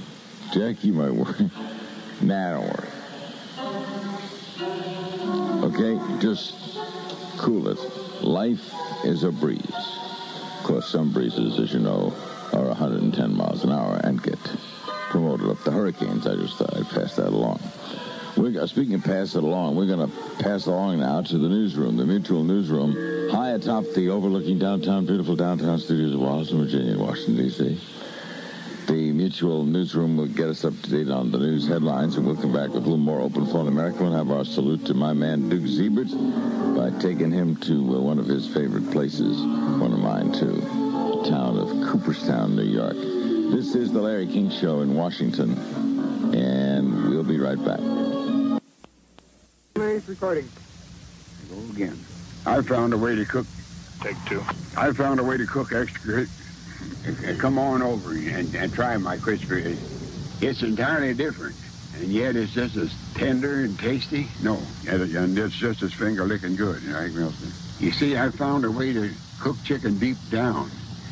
Jackie might worry. nah, don't worry. Okay, just cool it. Life is a breeze. Of course, some breezes, as you know, are 110 miles an hour and get promoted up to hurricanes. I just thought I'd pass that along. We're, speaking of pass it along, we're going to pass along now to the newsroom, the Mutual Newsroom, high atop the overlooking downtown, beautiful downtown studios of Washington, Virginia, and Washington, D.C. The Mutual Newsroom will get us up to date on the news headlines, and we'll come back with a little more open phone America. We'll have our salute to my man Duke Zeibert by taking him to uh, one of his favorite places, one of mine too, the town of Cooperstown, New York. This is the Larry King Show in Washington, and we'll be right back. Nice recording. Go again. I found a way to cook. Take two. I found a way to cook extra. Come on over and, and try my crispy. It's entirely different, and yet it's just as tender and tasty. No, and and it's just as finger licking good. You, know, you see, I found a way to cook chicken deep down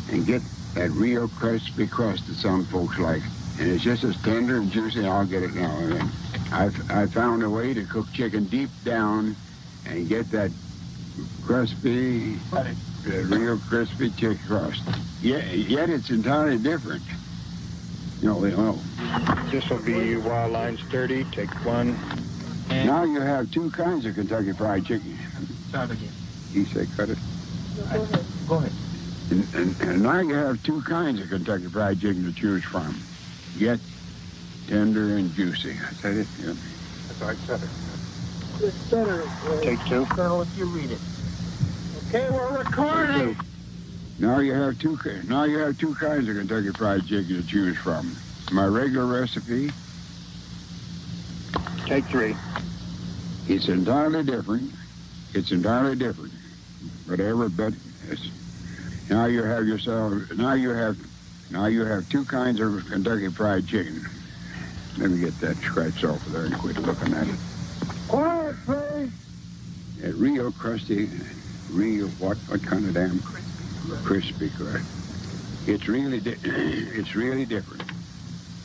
and get that real crispy crust that some folks like. and it's just as tender and juicy. I'll get it now. And I've I found a way to cook chicken deep down and get that crispy, that real crispy chicken crust. Yet, yet it's entirely different. No, no. This will be wild lines 30. Take one. Now you have two kinds of Kentucky Fried Chicken. Start again. He said, cut it. Go ahead. And, and, and now you have two kinds of Kentucky Fried Chicken to choose from. Yet tender and juicy. Is that it? Yeah. That's all right. Set it. It's better. uh, Take two. Colonel, if you read it. Okay, we're recording. Now you have two. Now you have two kinds of Kentucky Fried Chicken to choose from. My regular recipe. Take three. It's entirely different. It's entirely different. Whatever, but it's, now you have yourself. Now you have. Now you have two kinds of Kentucky Fried Chicken. Let me get that scratched off of there and quit looking at it. Quiet, please. That real crusty, real what? What kind of damn crispy Crispy, crust? It's really, di- it's really different.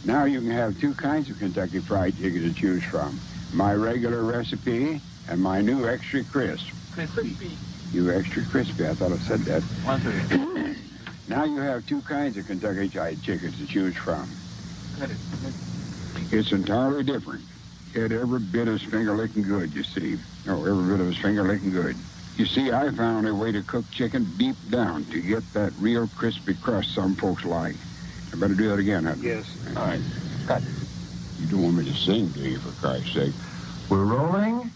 Now you can have two kinds of Kentucky Fried Chicken to choose from: my regular recipe and my new extra crisp. Crispy. You extra crispy. I thought I said that. One thirty. Now you have two kinds of Kentucky Fried Chicken to choose from. Cut it. It's entirely different. Yet every bit as finger licking good, you see. Oh, every bit of his finger licking good. You see, I found a way to cook chicken deep down to get that real crispy crust some folks like. I better do that again, huh? Yes. All right. Cut. You don't want me to sing, do you, for Christ's sake? We're rolling.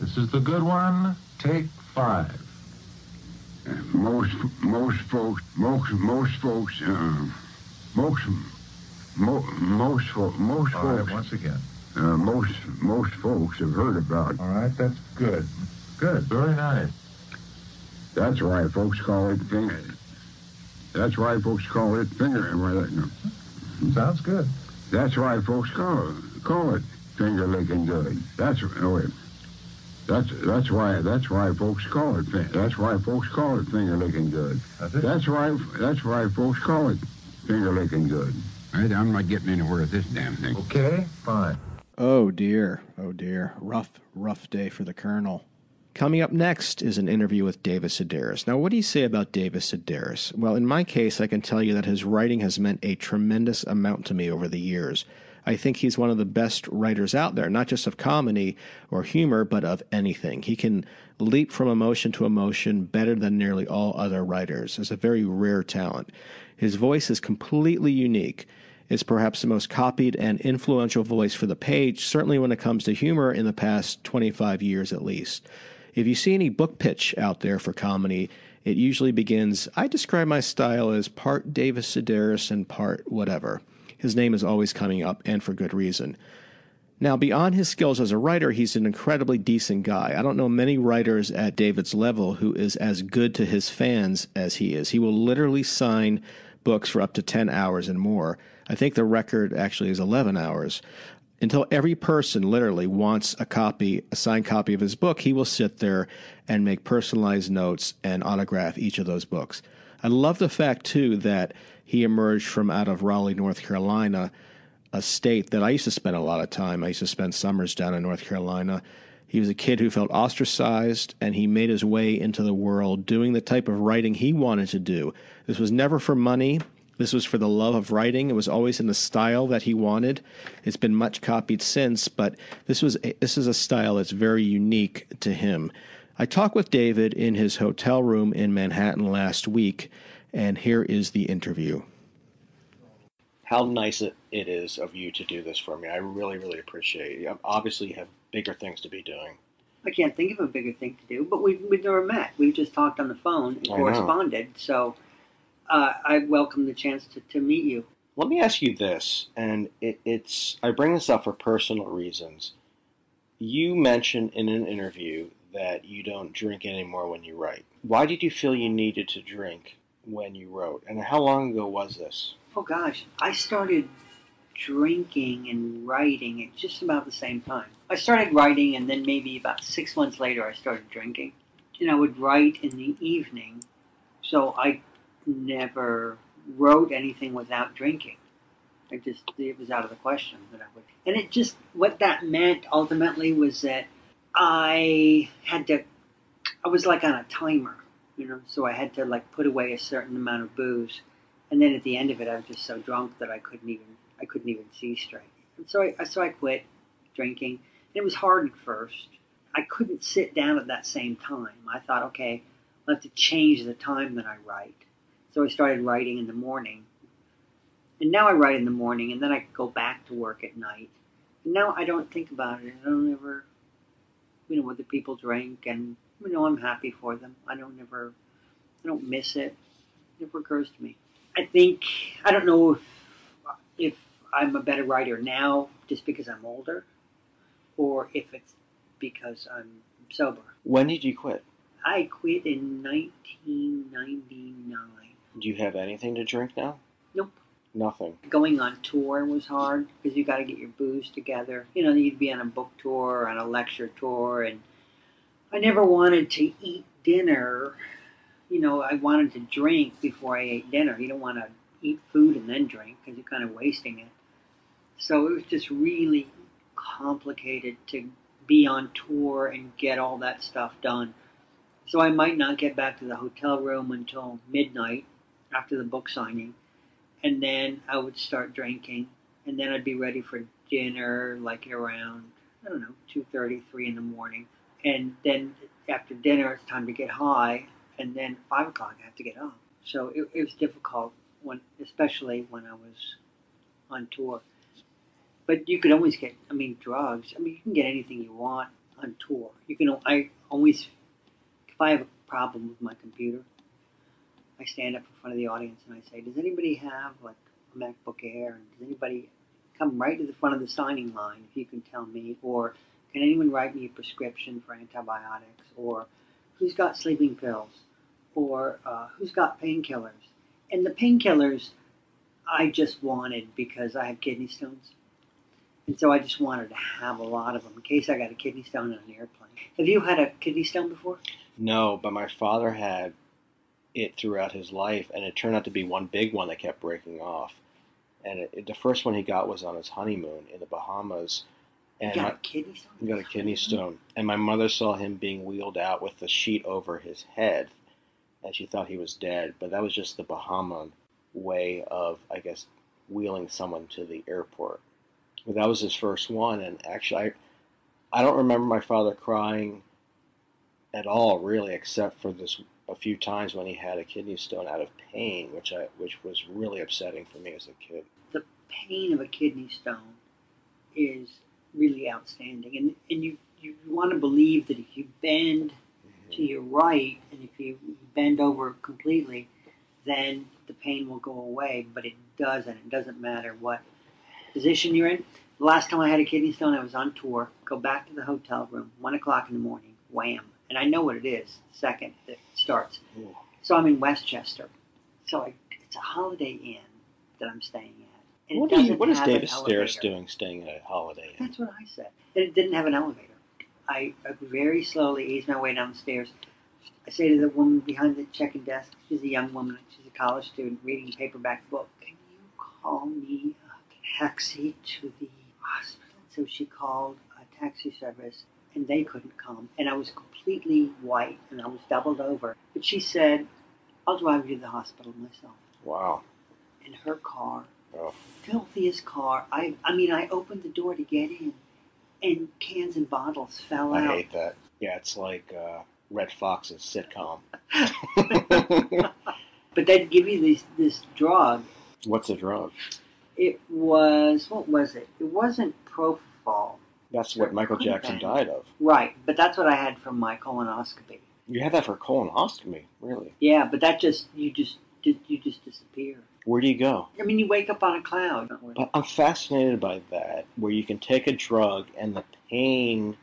This is the good one. Take five. Uh, most most folks most most folks uh, most mo, most fo- most All right, folks once again. uh, most most folks have heard about. All right, that's good. Good, very nice. That's why folks call it finger. That's why folks call it finger. Sounds good. That's why folks call it call it finger licking good. That's oh wait. That's that's why that's why folks call it that's why folks call it finger licking good. That's it. That's why that's why folks call it finger licking good. Right, I'm not getting anywhere with this damn thing. Okay, fine. Oh dear, oh dear. Rough, rough day for the Colonel. Coming up next is an interview with David Sedaris. Now, what do you say about David Sedaris? Well, in my case, I can tell you that his writing has meant a tremendous amount to me over the years. I think he's one of the best writers out there, not just of comedy or humor, but of anything. He can leap from emotion to emotion better than nearly all other writers. It's a very rare talent. His voice is completely unique is perhaps the most copied and influential voice for the page, certainly when it comes to humor in the past 25 years at least. If you see any book pitch out there for comedy, it usually begins I describe my style as part David Sedaris and part whatever. His name is always coming up, and for good reason. Now, beyond his skills as a writer, he's an incredibly decent guy. I don't know many writers at David's level who is as good to his fans as he is. He will literally sign books for up to 10 hours and more. I think the record actually is 11 hours. Until every person literally wants a copy, a signed copy of his book, he will sit there and make personalized notes and autograph each of those books. I love the fact, too, that he emerged from out of Raleigh, North Carolina, a state that I used to spend a lot of time. I used to spend summers down in North Carolina. He was a kid who felt ostracized, and he made his way into the world doing the type of writing he wanted to do. This was never for money. This was for the love of writing. It was always in the style that he wanted. It's been much copied since, but this was a, this is a style that's very unique to him. I talked with David in his hotel room in Manhattan last week, and here is the interview. How nice it, it is of you to do this for me. I really, really appreciate it. Obviously, you have bigger things to be doing. I can't think of a bigger thing to do, but we've, we've never met. We've just talked on the phone and I know. corresponded. So uh, I welcome the chance to, to meet you. Let me ask you this, and it, it's I bring this up for personal reasons. You mentioned in an interview that you don't drink anymore when you write. Why did you feel you needed to drink when you wrote, and how long ago was this? Oh gosh, I started drinking and writing at just about the same time. I started writing, and then maybe about six months later, I started drinking. And I would write in the evening, so I never wrote anything without drinking. I just it was out of the question that I would. And it just what that meant ultimately was that I had to. I was like on a timer, you know, so I had to like put away a certain amount of booze, and then at the end of it, I was just so drunk that I couldn't even I couldn't even see straight. And so I so I quit drinking. And it was hard at first. I couldn't sit down at that same time. I thought, okay, I'll have to change the time that I write. So I started writing in the morning. And now I write in the morning, and then I go back to work at night. And now I don't think about it. I don't ever, you know, whether people drink, and you know, I'm happy for them. I don't ever, I don't miss it. It never occurs to me. I think I don't know if if I'm a better writer now just because I'm older, or if it's because I'm sober. When did you quit? I quit in 1999. Do you have anything to drink now? Nope. Nothing. Going on tour was hard because you got to get your booze together. You know, you'd be on a book tour, or on a lecture tour, and I never wanted to eat dinner. You know, I wanted to drink before I ate dinner. You don't want to eat food and then drink because you're kind of wasting it. So it was just really complicated to be on tour and get all that stuff done. So I might not get back to the hotel room until midnight after the book signing. And then I would start drinking. And then I'd be ready for dinner like around, I don't know, 2.30, 3 in the morning. And then after dinner, it's time to get high. And then 5 o'clock, I have to get up. So it, it was difficult, when, especially when I was on tour. But you could always get, I mean, drugs. I mean, you can get anything you want on tour. You can, I always, if I have a problem with my computer, I stand up front of the audience and I say, does anybody have like a MacBook Air? And does anybody come right to the front of the signing line if you can tell me? Or can anyone write me a prescription for antibiotics? Or who's got sleeping pills? Or uh, who's got painkillers? And the painkillers I just wanted because I have kidney stones. And so I just wanted to have a lot of them in case I got a kidney stone on an airplane. Have you had a kidney stone before? No, but my father had it throughout his life, and it turned out to be one big one that kept breaking off. And it, it, the first one he got was on his honeymoon in the Bahamas. And you got my- a kidney stone? he got a kidney stone, and my mother saw him being wheeled out with the sheet over his head, and she thought he was dead. But that was just the Bahama way of, I guess, wheeling someone to the airport. But that was his first one, and actually, I, I don't remember my father crying at all, really, except for this a few times when he had a kidney stone out of pain, which I which was really upsetting for me as a kid. The pain of a kidney stone is really outstanding. And, and you, you want to believe that if you bend to mm-hmm. your right and if you bend over completely, then the pain will go away. But it doesn't. It doesn't matter what position you're in. The last time I had a kidney stone, I was on tour. Go back to the hotel room, one o'clock in the morning, wham. And I know what it is the second starts. So I'm in Westchester. So I, it's a Holiday Inn that I'm staying at. And What, you, what is David Sedaris doing staying at a Holiday Inn? That's what I said. And it didn't have an elevator. I, I very slowly ease my way down the stairs. I say to the woman behind the check-in desk, she's a young woman, she's a college student reading a paperback book. Can you call me a taxi to the hospital? So she called a taxi service, and they couldn't come. And I was completely white, and I was doubled over. But she said, I'll drive you to the hospital myself. Wow. In her car, Oh. filthiest car. I I mean, I opened the door to get in, and cans and bottles fell I out. I hate that. Yeah, it's like uh, Redd Foxx's sitcom. But they'd give you this this drug. What's a drug? It was what was it? It wasn't propofol, That's what Michael Jackson been. died of. right? But that's what I had from my colonoscopy. You had that for colonoscopy, really? Yeah, but that just you just did you just disappear. Where do you go? I mean, you wake up on a cloud. But I'm fascinated by that, where you can take a drug and the pain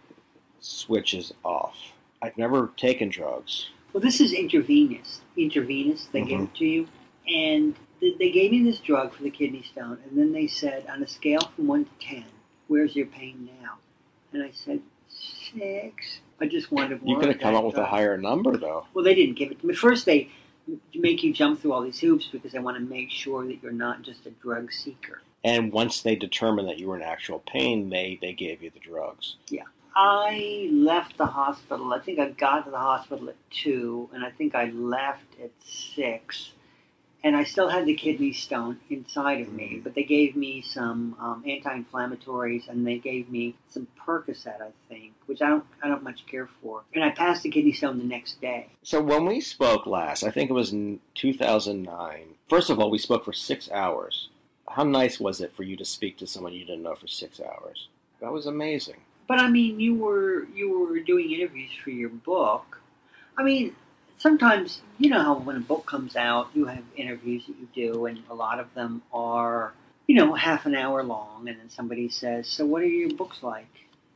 switches off. I've never taken drugs. Well, this is intravenous. Intravenous, they give mm-hmm. it to you. And they gave me this drug for the kidney stone. And then they said, on a scale from 1 to 10, where's your pain now? And I said, 6. I just wanted more. You could have come up with a higher number, though. Well, they didn't give it to me. First, they make you jump through all these hoops because they want to make sure that you're not just a drug seeker. And once they determined that you were in actual pain, they, they gave you the drugs. Yeah. I left the hospital. I think I got to the hospital at two, and I think I left at six. And I still had the kidney stone inside of me, but they gave me some um, anti-inflammatories, and they gave me some Percocet, I think, which I don't, I don't much care for. And I passed the kidney stone the next day. So when we spoke last, I think it was in 2009. First of all, we spoke for six hours. How nice was it for you to speak to someone you didn't know for six hours? That was amazing. But I mean, you were you were doing interviews for your book. I mean, sometimes you know how when a book comes out, you have interviews that you do, and a lot of them are you know half an hour long, and then somebody says, "So what are your books like?"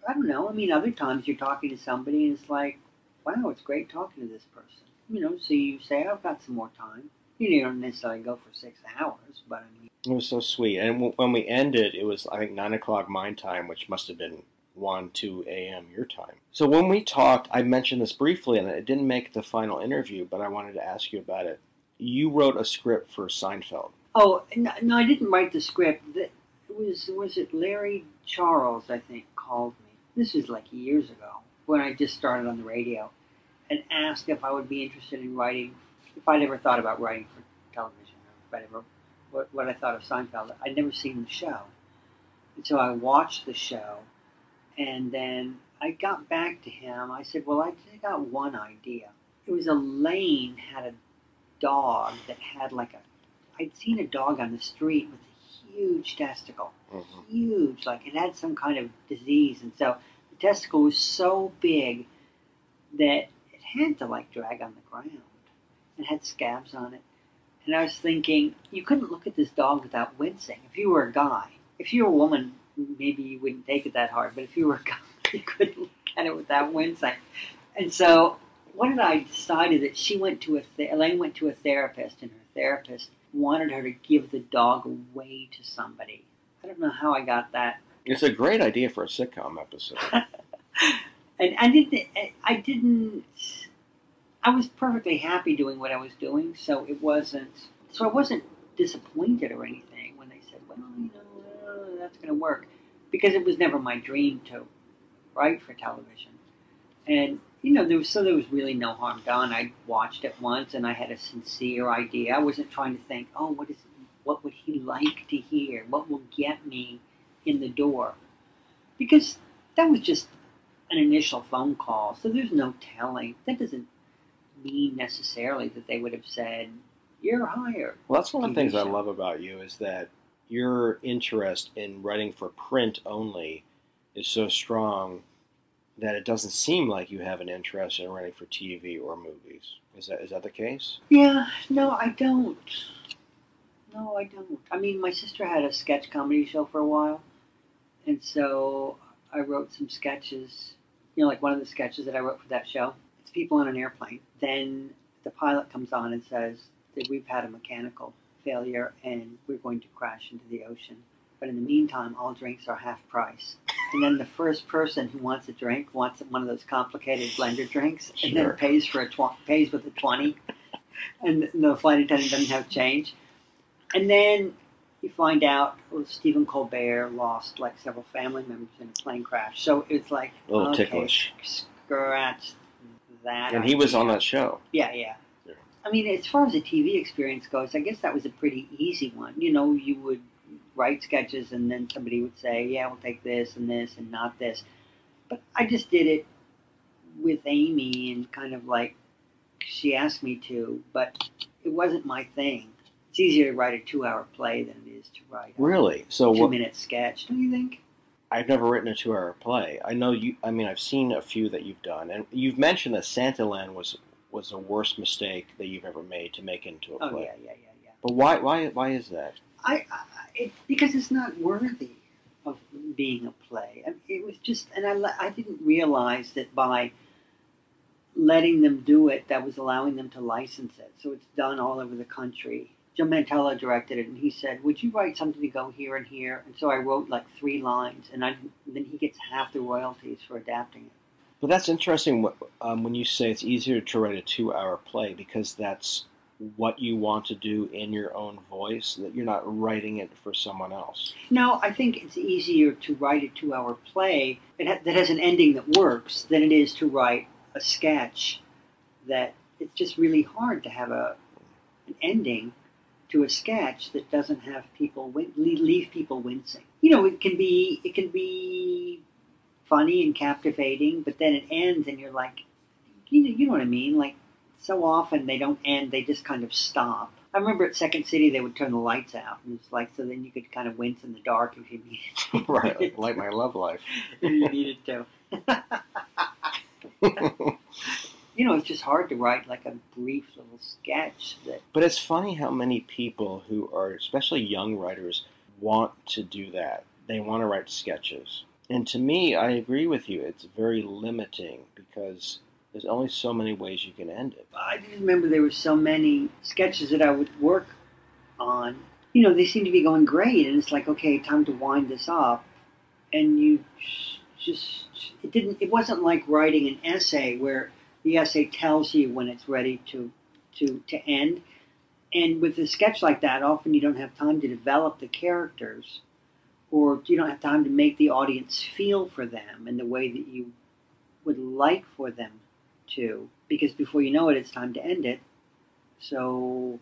I don't know. I mean, other times you're talking to somebody, and it's like, "Wow, it's great talking to this person." You know, so you say, "I've got some more time." You know, you don't necessarily go for six hours, but I mean, It was so sweet. And when we ended, it was, I think, 9 o'clock my time, which must have been 1, 2 a.m. your time. So when we talked, I mentioned this briefly, and it didn't make the final interview, but I wanted to ask you about it. You wrote a script for Seinfeld. Oh no, no, I didn't write the script. It was was it Larry Charles? I think called me. This was like years ago when I just started on the radio, and asked if I would be interested in writing, if I'd ever thought about writing for television, or whatever, what, what I thought of Seinfeld. I'd never seen the show, and so I watched the show, and then I got back to him. I said, "Well, I got one idea. It was Elaine had a dog that had like a I'd seen a dog on the street with a huge testicle, mm-hmm. huge, like it had some kind of disease, and so the testicle was so big that it had to like drag on the ground. It had scabs on it, and I was thinking you couldn't look at this dog without wincing. If you were a guy, if you were a woman, maybe you wouldn't take it that hard, but if you were a guy, you couldn't look at it without wincing. And so, what did I decided that she went to a th- Elaine went to a therapist, and her therapist wanted her to give the dog away to somebody. I don't know how I got that. It's a great idea for a sitcom episode. And I didn't. I didn't. I was perfectly happy doing what I was doing, so it wasn't. So I wasn't disappointed or anything when they said, "Well, you know, that's going to work," because it was never my dream to write for television. And you know, there was so there was really no harm done. I watched it once, and I had a sincere idea. I wasn't trying to think, "Oh, what is? What would he like to hear? What will get me in the door?" Because that was just an initial phone call, so there's no telling. That doesn't mean necessarily that they would have said, "You're hired." Well, that's one of the things I love about you is that your interest in writing for print only is so strong that it doesn't seem like you have an interest in writing for TV or movies. Is that is that the case? Yeah, no, I don't. No, I don't. I mean, my sister had a sketch comedy show for a while, and so I wrote some sketches. You know, like one of the sketches that I wrote for that show. It's people on an airplane. Then the pilot comes on and says that we've had a mechanical failure and we're going to crash into the ocean. But in the meantime, all drinks are half price. And then the first person who wants a drink wants one of those complicated blender drinks, and then pays for a tw- pays with a twenty, and the flight attendant doesn't have change. And then you find out well, Stephen Colbert lost like several family members in a plane crash. So it's like A little okay, ticklish. Scratch that. And he was on that show. Yeah, yeah. I mean, as far as the TV experience goes, I guess that was a pretty easy one. You know, you would write sketches and then somebody would say, yeah, we'll take this and this and not this. But I just did it with Amy and kind of like she asked me to, but it wasn't my thing. It's easier to write a two hour play than it is to write a Really? So two what? minute sketch, don't you think? I've never written a two-hour play. I know you. I mean, I've seen a few that you've done, and you've mentioned that Santaland was was the worst mistake that you've ever made to make into a Oh, play. yeah, yeah, yeah, yeah. But why? Why? Why is that? I, I it, because it's not worthy of being a play. I- It was just, and I, I didn't realize that by letting them do it, that was allowing them to license it. So it's done all over the country. Joe Mantello directed it, and he said, "Would you write something to go here and here?" And so I wrote like three lines, and I then he gets half the royalties for adapting it. But that's interesting um, when you say it's easier to write a two-hour play because that's what you want to do in your own voice, that you're not writing it for someone else. No, I think it's easier to write a two-hour play that, ha- that has an ending that works than it is to write a sketch that it's just really hard to have a an ending to a sketch that doesn't have people leave people wincing. You know, it can be it can be funny and captivating, but then it ends and you're like, you know, you know what I mean? Like so often they don't end; they just kind of stop. I remember at Second City they would turn the lights out, and it's like so then you could kind of wince in the dark if you needed to. right, like my love life. if you needed to. you know, it's just hard to write like a brief little sketch that But it's funny how many people who are, especially young writers, want to do that. They want to write sketches. And to me, I agree with you. It's very limiting because there's only so many ways you can end it. I remember there were so many sketches that I would work on. You know, they seem to be going great, and it's like, okay, time to wind this up. And you just, it didn't, it wasn't like writing an essay where the essay tells you when it's ready to, to, to end. And with a sketch like that, often you don't have time to develop the characters, or you don't have time to make the audience feel for them in the way that you would like for them to, because before you know it, it's time to end it. So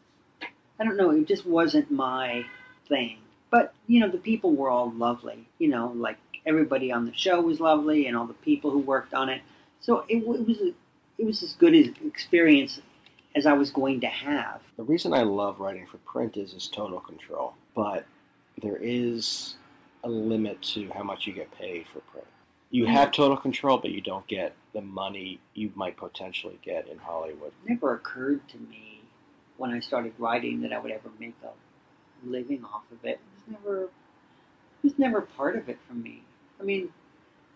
I don't know. It just wasn't my thing. But you know, the people were all lovely. You know, like everybody on the show was lovely, and all the people who worked on it. So it, it was a, it was as good an experience as I was going to have. The reason I love writing for print is is total control. But there is a limit to how much you get paid for print. You mm. have total control, but you don't get the money you might potentially get in Hollywood. It never occurred to me when I started writing that I would ever make a living off of it. It was never, it was never part of it for me. I mean,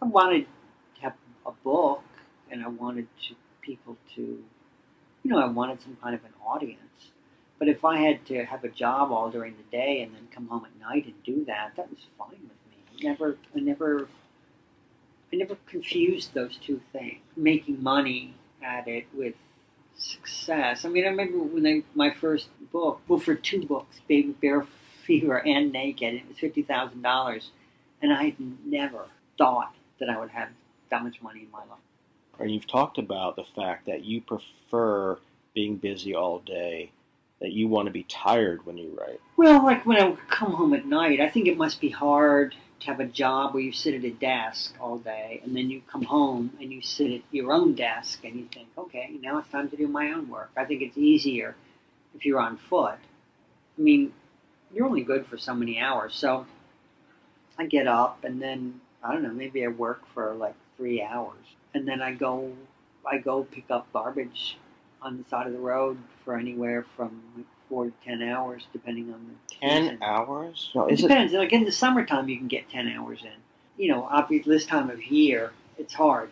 I wanted to have a book, and I wanted to, people to, you know, I wanted some kind of an audience. But if I had to have a job all during the day and then come home at night and do that, that was fine with me. I never, I never, I never confused those two things. Making money at it with success. I mean, I remember when my first book, well, for two books, Barrel Fever and Naked, it was fifty thousand dollars, and I had never thought that I would have that much money in my life. And you've talked about the fact that you prefer being busy all day, that you want to be tired when you write. Well, like when I come home at night, I think it must be hard to have a job where you sit at a desk all day and then you come home and you sit at your own desk and you think, okay, now it's time to do my own work. I think it's easier if you're on foot. I mean, you're only good for so many hours. So I get up and then, I don't know, maybe I work for like three hours. And then I go, I go pick up garbage on the side of the road for anywhere from like four to ten hours, depending on the Ten season. hours? No, it? depends. Like in the summertime, you can get ten hours in. You know, obviously this time of year, it's hard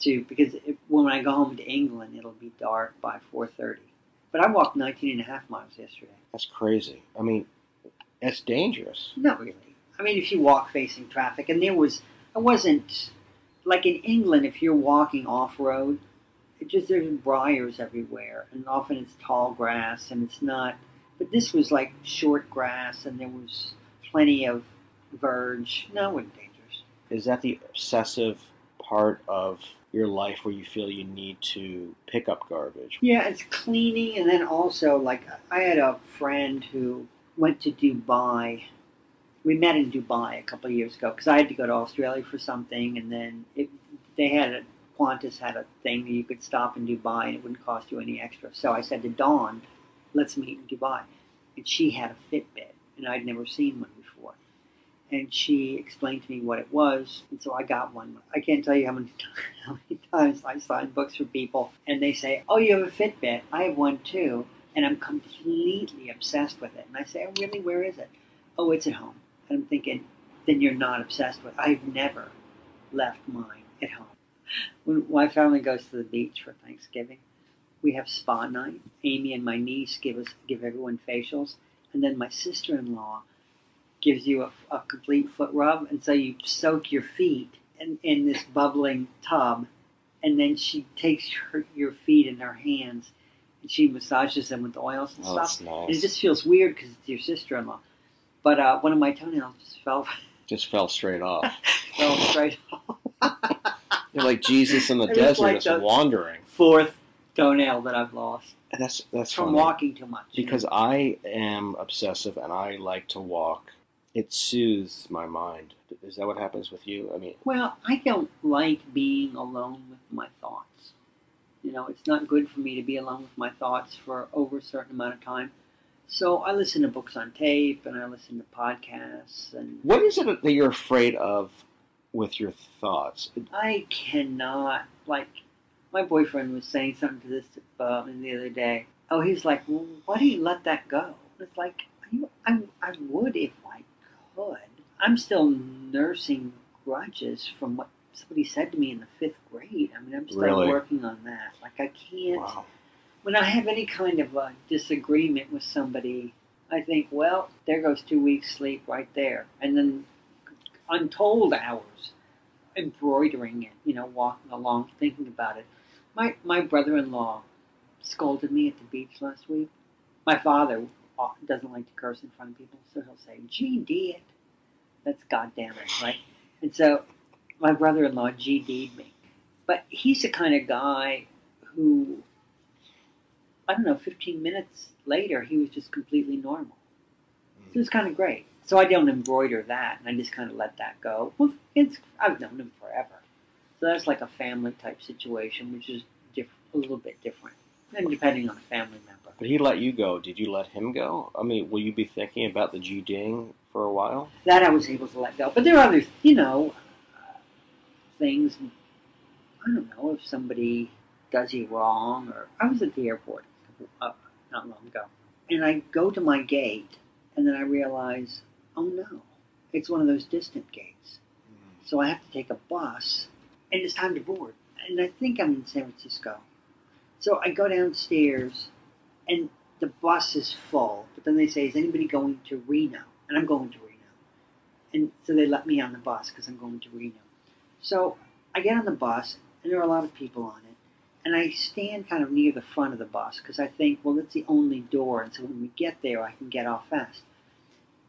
to because it, when I go home to England, it'll be dark by four thirty. But I walked 19 and a half miles yesterday. That's crazy. I mean, that's dangerous. Not really. I mean, if you walk facing traffic, and there was, I wasn't like in England. If you're walking off road, it just there's briars everywhere, and often it's tall grass, and it's not. But this was like short grass, and there was plenty of verge. No, it wasn't dangerous. Is that the obsessive part of your life where you feel you need to pick up garbage? Yeah, it's cleaning, and then also like I had a friend who went to Dubai. We met in Dubai a couple of years ago because I had to go to Australia for something, and then it, they had a Qantas had a thing that you could stop in Dubai and it wouldn't cost you any extra. So I said to Dawn, "Let's meet in Dubai," and she had a Fitbit, and I'd never seen one before. And she explained to me what it was, and so I got one. I can't tell you how many, how many times I sign books for people, and they say, "Oh, you have a Fitbit? I have one too." And I'm completely obsessed with it. And I say, "Oh, really? Where is it?" "Oh, it's at home." And I'm thinking, "Then you're not obsessed with." it. I've never left mine at home. When my family goes to the beach for Thanksgiving, we have spa night. Amy and my niece give us give everyone facials, and then my sister-in-law gives you a, a complete foot rub, and so you soak your feet in, in this bubbling tub, and then she takes her, your feet in her hands and she massages them with oils and Oh, stuff. nice. And it just feels weird because it's your sister-in-law. But uh, one of my toenails just fell Just fell straight off. fell straight You're like Jesus in the desert, like just wandering. fourth toenail that I've lost And that's that's from funny. walking too much. because I am obsessive and I like to walk. It soothes my mind. Is that what happens with you? I mean, Well, I don't like being alone with my thoughts. You know, it's not good for me to be alone with my thoughts for over a certain amount of time. So I listen to books on tape and I listen to podcasts and what is it that you're afraid of with your thoughts? I cannot like my boyfriend was saying something to this uh, the other day. Oh, he was like, well, "Why do you let that go?" It's like I, I, would if I could. I'm still nursing grudges from what somebody said to me in the fifth grade. I mean, I'm still Really? working on that. Like I can't. When I have any kind of a disagreement with somebody, I think, well, there goes two weeks sleep right there, and then untold hours embroidering it, you know, walking along, thinking about it. My my brother-in-law scolded me at the beach last week. My father doesn't like to curse in front of people, so he'll say "GD it." That's goddamn it, right? And so my brother-in-law GD'd me, but he's the kind of guy who I don't know. Fifteen minutes later, he was just completely normal. So it was kind of great. So I don't embroider that, and I just kind of let that go. Well, it's I've known him forever, so that's like a family type situation, which is diff- a little bit different, and depending on the family member. But he let you go. Did you let him go? I mean, will you be thinking about the G ding for a while? That I was able to let go, but there are other, you know, uh, things. I don't know if somebody does you wrong, or I was at the airport uh, not long ago, and I go to my gate, and then I realize, oh no, it's one of those distant gates. Mm-hmm. So I have to take a bus, and it's time to board. And I think I'm in San Francisco. So I go downstairs, and the bus is full. But then they say, is anybody going to Reno? And I'm going to Reno. And so they let me on the bus because I'm going to Reno. So I get on the bus, and there are a lot of people on it. And I stand kind of near the front of the bus because I think, well, that's the only door. And so when we get there, I can get off fast.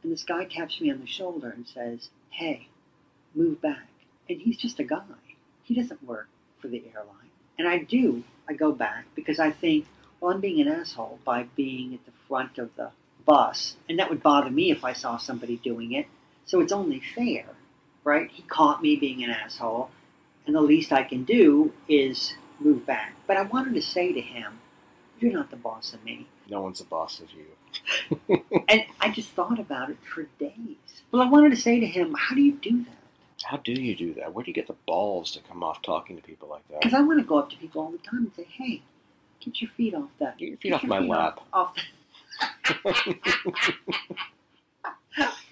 And this guy taps me on the shoulder and says, hey, move back. And he's just a guy. He doesn't work for the airline. And I do. I go back because I think, well, I'm being an asshole by being at the front of the bus. And that would bother me if I saw somebody doing it. So it's only fair, right? He caught me being an asshole. And the least I can do is move back. But I wanted to say to him, you're not the boss of me. No one's the boss of you. And I just thought about it for days. Well, I wanted to say to him, how do you do that? How do you do that? Where do you get the balls to come off talking to people like that? Because I want to go up to people all the time and say, hey, get your feet off that. Get your feet off my lap. Off,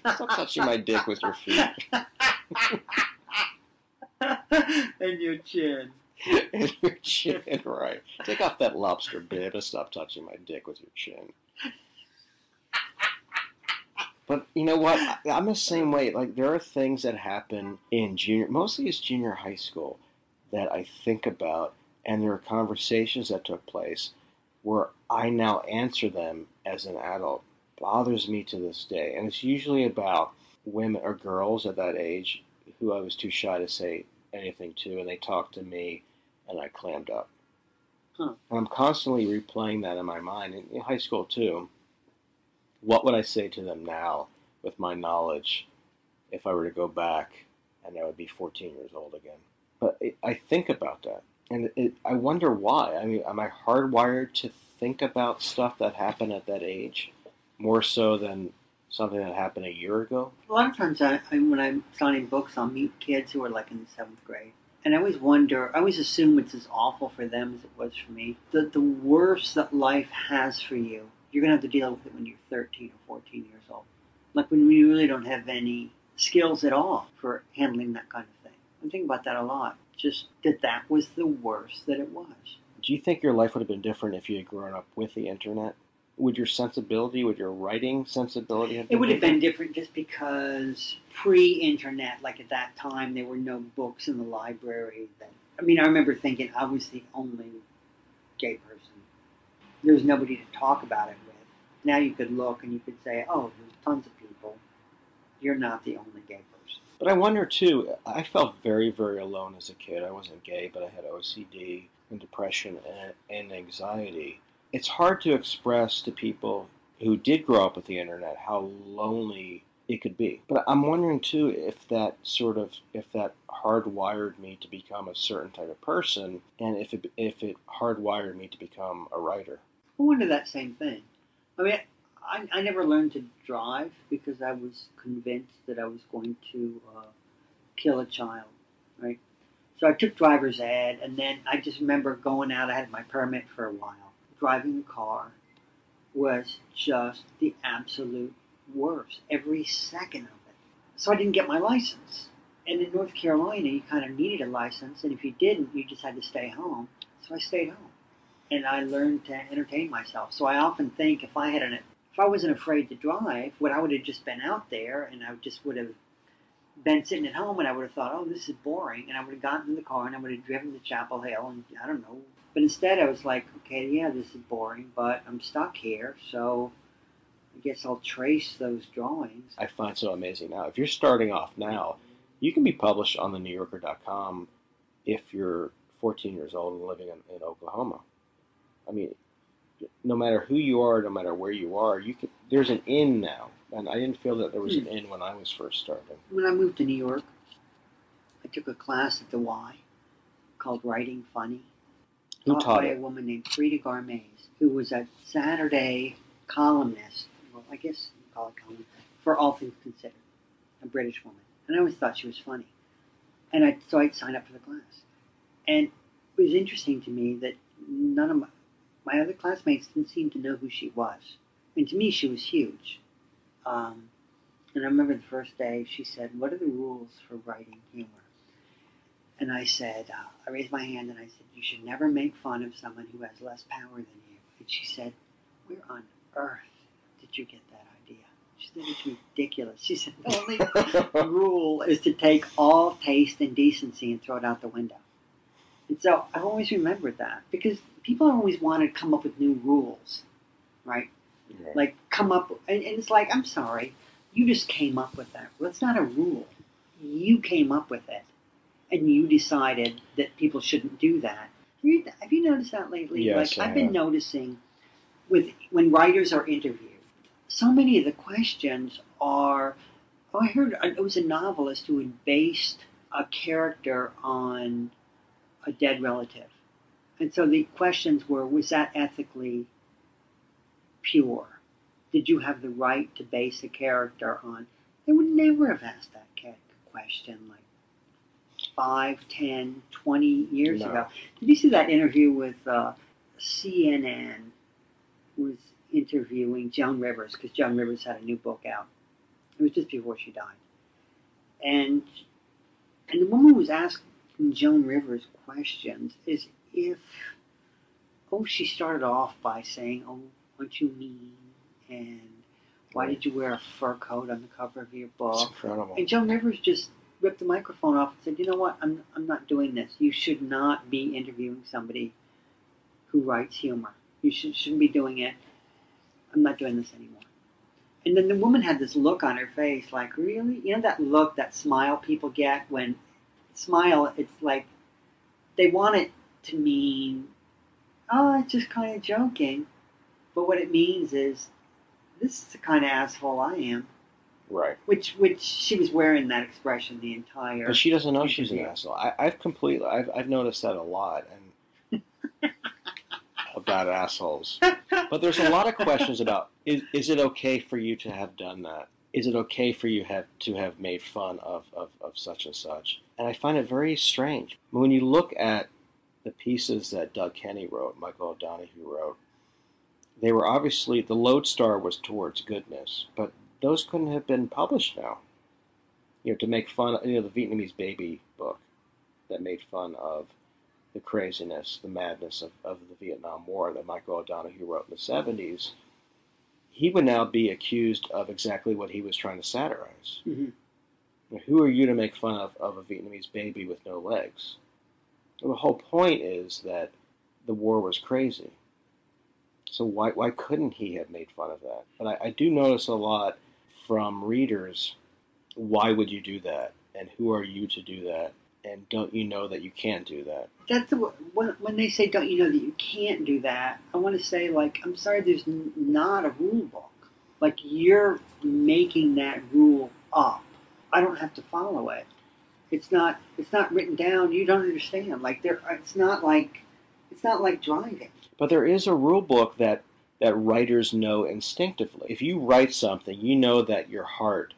Stop touching my dick with your feet. and your chin. and your chin, right. Take off that lobster bib and stop touching my dick with your chin. But you know what? I- I'm the same way. Like there are things that happen in junior, mostly it's junior high school, that I think about, and there are conversations that took place where I now answer them as an adult. Bothers me to this day, and it's usually about women or girls at that age who I was too shy to say anything to, and they talked to me, and I clammed up. Huh. And I'm constantly replaying that in my mind, in, in high school too. What would I say to them now with my knowledge if I were to go back and I would be 14 years old again? But I think about that, and it, I wonder why. I mean, am I hardwired to think about stuff that happened at that age more so than something that happened a year ago? A lot of times, I, I, when I'm signing books, I'll meet kids who are like in the seventh grade. And I always wonder, I always assume it's as awful for them as it was for me. The, the worst that life has for you, you're going to have to deal with it when you're 13 or 14 years old. Like when you really don't have any skills at all for handling that kind of thing. I think about that a lot. Just that that was the worst that it was. Do you think your life would have been different if you had grown up with the internet? Would your sensibility, would your writing sensibility have been? It would have been different just because pre-internet, like at that time, there were no books in the library. That I mean, I remember thinking I was the only gay person there's nobody to talk about it with. Now you could look and you could say, oh, there's tons of people. You're not the only gay person. But I wonder too. I felt very, very alone as a kid. I wasn't gay, but I had OCD and depression and, and anxiety. It's hard to express to people who did grow up with the internet how lonely it could be. But I'm wondering too if that sort of if that hardwired me to become a certain type of person, and if it if it hardwired me to become a writer. I wonder that same thing. I mean, I, I never learned to drive because I was convinced that I was going to uh, kill a child, right? So I took driver's ed, and then I just remember going out. I had my permit for a while. Driving a car was just the absolute worst. Every second of it. So I didn't get my license. And in North Carolina, you kind of needed a license, and if you didn't, you just had to stay home. So I stayed home, and I learned to entertain myself. So I often think if I had an if I wasn't afraid to drive, what I would have just been out there, and I just would have been sitting at home, and I would have thought, oh, this is boring, and I would have gotten in the car and I would have driven to Chapel Hill, and I don't know. But instead, I was like, okay, yeah, this is boring, but I'm stuck here, so I guess I'll trace those drawings. I find so amazing now. If you're starting off now, you can be published on the NewYorker.com if you're 14 years old and living in, in Oklahoma. I mean, no matter who you are, no matter where you are, you can. There's an in now, and I didn't feel that there was an Hmm. in when I was first starting. When I moved to New York, I took a class at the Y called Writing Funny. Who taught taught by it? a woman named Frida Garmes, who was a Saturday columnist. Well, I guess you call it columnist for All Things Considered, a British woman, and I always thought she was funny. And I, so I signed up for the class, and it was interesting to me that none of my, my other classmates didn't seem to know who she was, and to me she was huge. Um, and I remember the first day she said, "What are the rules for writing humor?" And I said, uh, I raised my hand and I said, You should never make fun of someone who has less power than you. And she said, Where on earth did you get that idea? She said, It's ridiculous. She said, The only rule is to take all taste and decency and throw it out the window. And so I've always remembered that because people always want to come up with new rules, right? Like, come up, and, and it's like, I'm sorry, you just came up with that. Well, it's not a rule. You came up with it and you decided that people shouldn't do that. Have you, have you noticed that lately? Yes, like I've been noticing with when writers are interviewed, so many of the questions are. Oh, I heard uh, it was a novelist who had based a character on a dead relative, and so the questions were: Was that ethically pure? Did you have the right to base a character on? They would never have asked that question like five, ten, twenty years No. ago. Did you see that interview with uh, CNN? Was interviewing Joan Rivers because Joan Rivers had a new book out. It was just before she died, and and the woman was asking Joan Rivers questions as if oh she started off by saying oh aren't you mean and why did you wear a fur coat on the cover of your book? Incredible. And Joan Rivers just ripped the microphone off and said, "You know what? I'm I'm not doing this. You should not be interviewing somebody who writes humor. You should shouldn't be doing it. I'm not doing this anymore." And then the woman had this look on her face, like, "Really? You know that look, that smile people get when smile? It's like they want it to mean, oh, it's just kind of joking, but what it means is." This is the kind of asshole I am. Right. Which which she was wearing that expression the entire. But she doesn't know she's an asshole. I, I've completely, I've, I've noticed that a lot, and about assholes. But there's a lot of questions about: is, is it okay for you to have done that? Is it okay for you have to have made fun of, of, of such and such? And I find it very strange when you look at the pieces that Doug Kenney wrote, Michael O'Donoghue wrote. They were obviously the lodestar was towards goodness, but those couldn't have been published now you know, to make fun, you know, the Vietnamese baby book that made fun of the craziness, the madness of, of the Vietnam War that Michael O'Donoghue wrote in the 70s, he would now be accused of exactly what he was trying to satirize. Mhm. Who are you to make fun of, of a Vietnamese baby with no legs? The whole point is that the war was crazy. So why why couldn't he have made fun of that? But I, I do notice a lot from readers. Why would you do that? And who are you to do that? And don't you know that you can't do that? That's the, when, when they say, "Don't you know that you can't do that?" I want to say, like, I'm sorry, there's not a rule book. Like you're making that rule up. I don't have to follow it. It's not. It's not written down. You don't understand. Like there. It's not like. It's not like driving. But there is a rule book that that writers know instinctively. If you write something, you know that your heart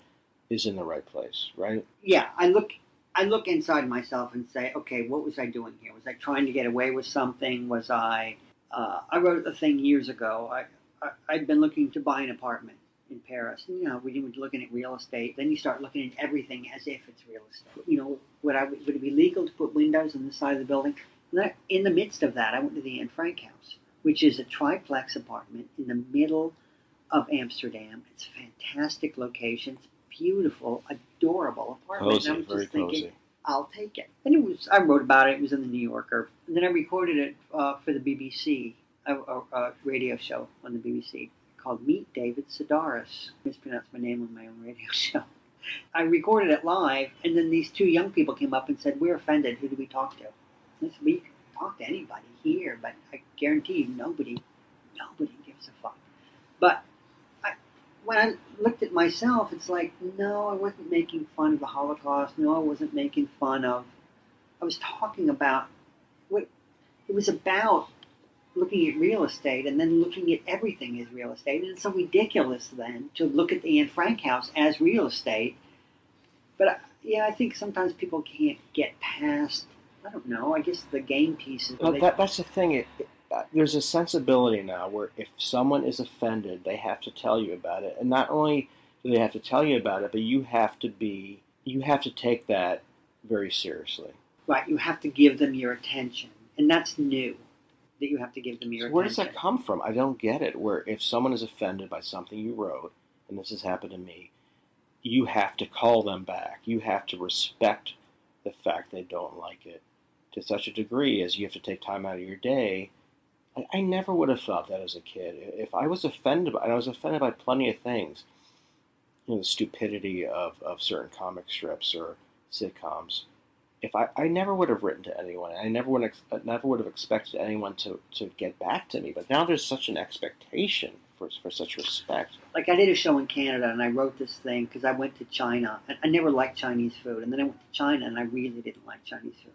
is in the right place, right? Yeah, I look. I look inside myself and say, okay, what was I doing here? Was I trying to get away with something? Was I? Uh, I wrote a thing years ago. I, I I'd been looking to buy an apartment in Paris. And, you know, we were looking at real estate. Then you start looking at everything as if it's real estate. You know, would I would it be legal to put windows on the side of the building? In the midst of that, I went to the Anne Frank House, which is a triplex apartment in the middle of Amsterdam. It's a fantastic location. It's beautiful, adorable apartment. Cozy, and I'm just thinking, cozy. I'll take it. And it was I wrote about it. It was in the New Yorker. And then I recorded it uh, for the BBC, a, a, a radio show on the BBC called Meet David Sedaris. Mispronounced my name on my own radio show. I recorded it live, and then these two young people came up and said, "We're offended. Who do we talk to?" I said, "We can talk to anybody here, but I guarantee you, nobody, nobody gives a fuck." But I, when I looked at myself, it's like, no, I wasn't making fun of the Holocaust. No, I wasn't making fun of. I was talking about what it was about looking at real estate and then looking at everything as real estate. And it's so ridiculous then to look at the Anne Frank house as real estate. But uh, yeah, I think sometimes people can't get past. I don't know. I guess the game pieces. But that, that's the thing. It, it, uh, there's a sensibility now where if someone is offended, they have to tell you about it, and not only do they have to tell you about it, but you have to be you have to take that very seriously. right. You have to give them your attention, and that's new. That you have to give them your So where does that come from? I don't get it. Where if someone is offended by something you wrote, and this has happened to me, you have to call them back. You have to respect the fact they don't like it to such a degree as you have to take time out of your day. I, I never would have thought that as a kid. If I was offended, by, and I was offended by plenty of things, you know, the stupidity of, of certain comic strips or sitcoms. If I, I never would have written to anyone, I never would never would have expected anyone to, to get back to me. But now there's such an expectation for, for such respect. like I did a show in Canada and I wrote this thing because I went to China and I never liked Chinese food and then I went to China and I really didn't like Chinese food.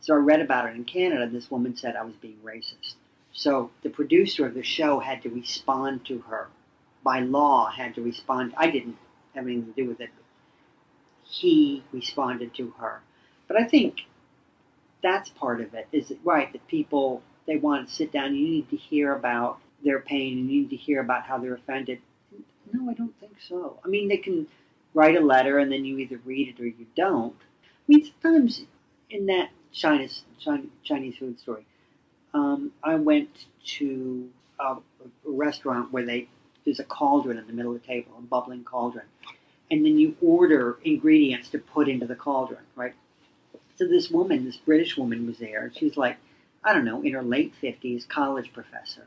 So I read about it in Canada. This woman said I was being racist. So the producer of the show had to respond to her. By law, had to respond. I didn't have anything to do with it. He responded to her. But I think that's part of it. Is it right that people they want to sit down? You need to hear about their pain. and You need to hear about how they're offended. No, I don't think so. I mean, they can write a letter and then you either read it or you don't. I mean, sometimes in that Chinese Chinese, Chinese food story, um, I went to a, a restaurant where they there's a cauldron in the middle of the table, a bubbling cauldron, and then you order ingredients to put into the cauldron, right? So this woman, this British woman, was there, she's like, I don't know, in her late fifties, college professor.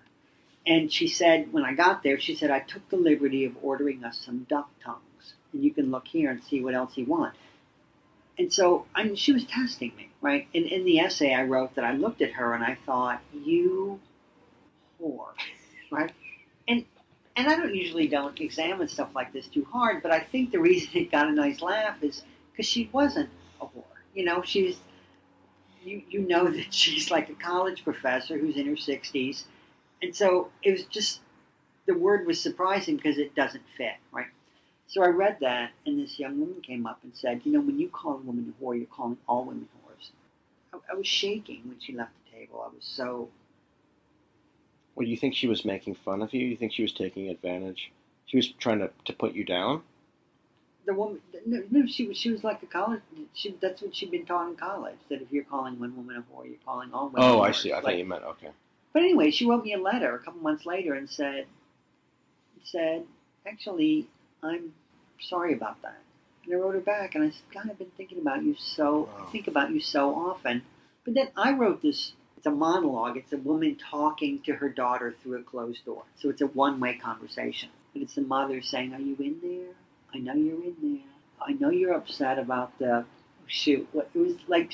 And she said, when I got there, she said, I took the liberty of ordering us some duck tongues. And you can look here and see what else you want. And so I mean, she was testing me, right? And in the essay I wrote that I looked at her and I thought, you whore, right? And and I don't usually don't examine stuff like this too hard, but I think the reason it got a nice laugh is because she wasn't a whore. You know, she's you you know that she's like a college professor who's in her sixties, and so it was just the word was surprising because it doesn't fit, right? So I read that, and this young woman came up and said, "You know, when you call a woman a whore, you're calling all women whores." I, I was shaking when she left the table. I was so Well, you think she was making fun of you? You think she was taking advantage? She was trying to, to put you down? The woman. No, no, she was she was like a college. She that's what she'd been taught in college. That if you're calling one woman a whore, you're calling all women. Oh, I see. I Like- thought you meant okay. But anyway, she wrote me a letter a couple months later and said, said, actually, I'm sorry about that. And I wrote her back and I said, God, I've been thinking about you so, I think about you so often. But then I wrote this it's a monologue. It's a woman talking to her daughter through a closed door. So it's a one-way conversation. But it's the mother saying, "Are you in there? I know you're in there. I know you're upset about the shoot." What it was like,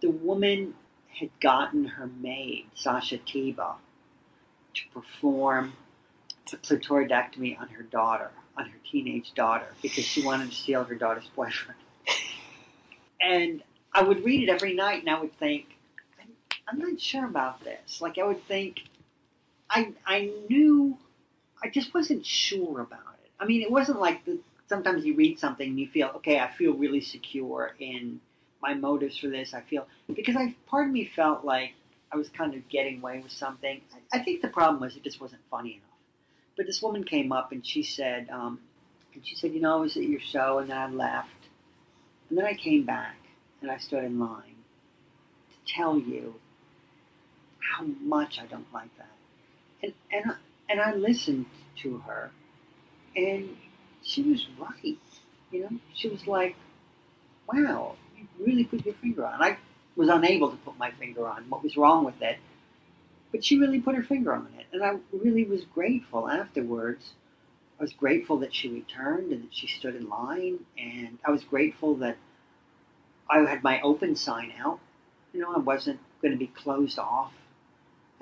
the woman had gotten her maid Sasha Tiba to perform a clitoridectomy on her daughter, on her teenage daughter, because she wanted to steal her daughter's boyfriend. and I would read it every night, and I would think, I'm, I'm not sure about this. Like I would think, I I knew, I just wasn't sure about. I mean, it wasn't like the, sometimes you read something and you feel, okay, I feel really secure in my motives for this. I feel because I part of me felt like I was kind of getting away with something. I, I think the problem was it just wasn't funny enough. But this woman came up and she said, um, and she said, you know, I was at your show and then I left, and then I came back and I stood in line to tell you how much I don't like that. And and and I listened to her, and she was right. You know, she was like, "Wow, you really put your finger on." I was unable to put my finger on what was wrong with it, but she really put her finger on it, and I really was grateful afterwards. I was grateful that she returned and that she stood in line, and I was grateful that I had my open sign out. You know, I wasn't going to be closed off.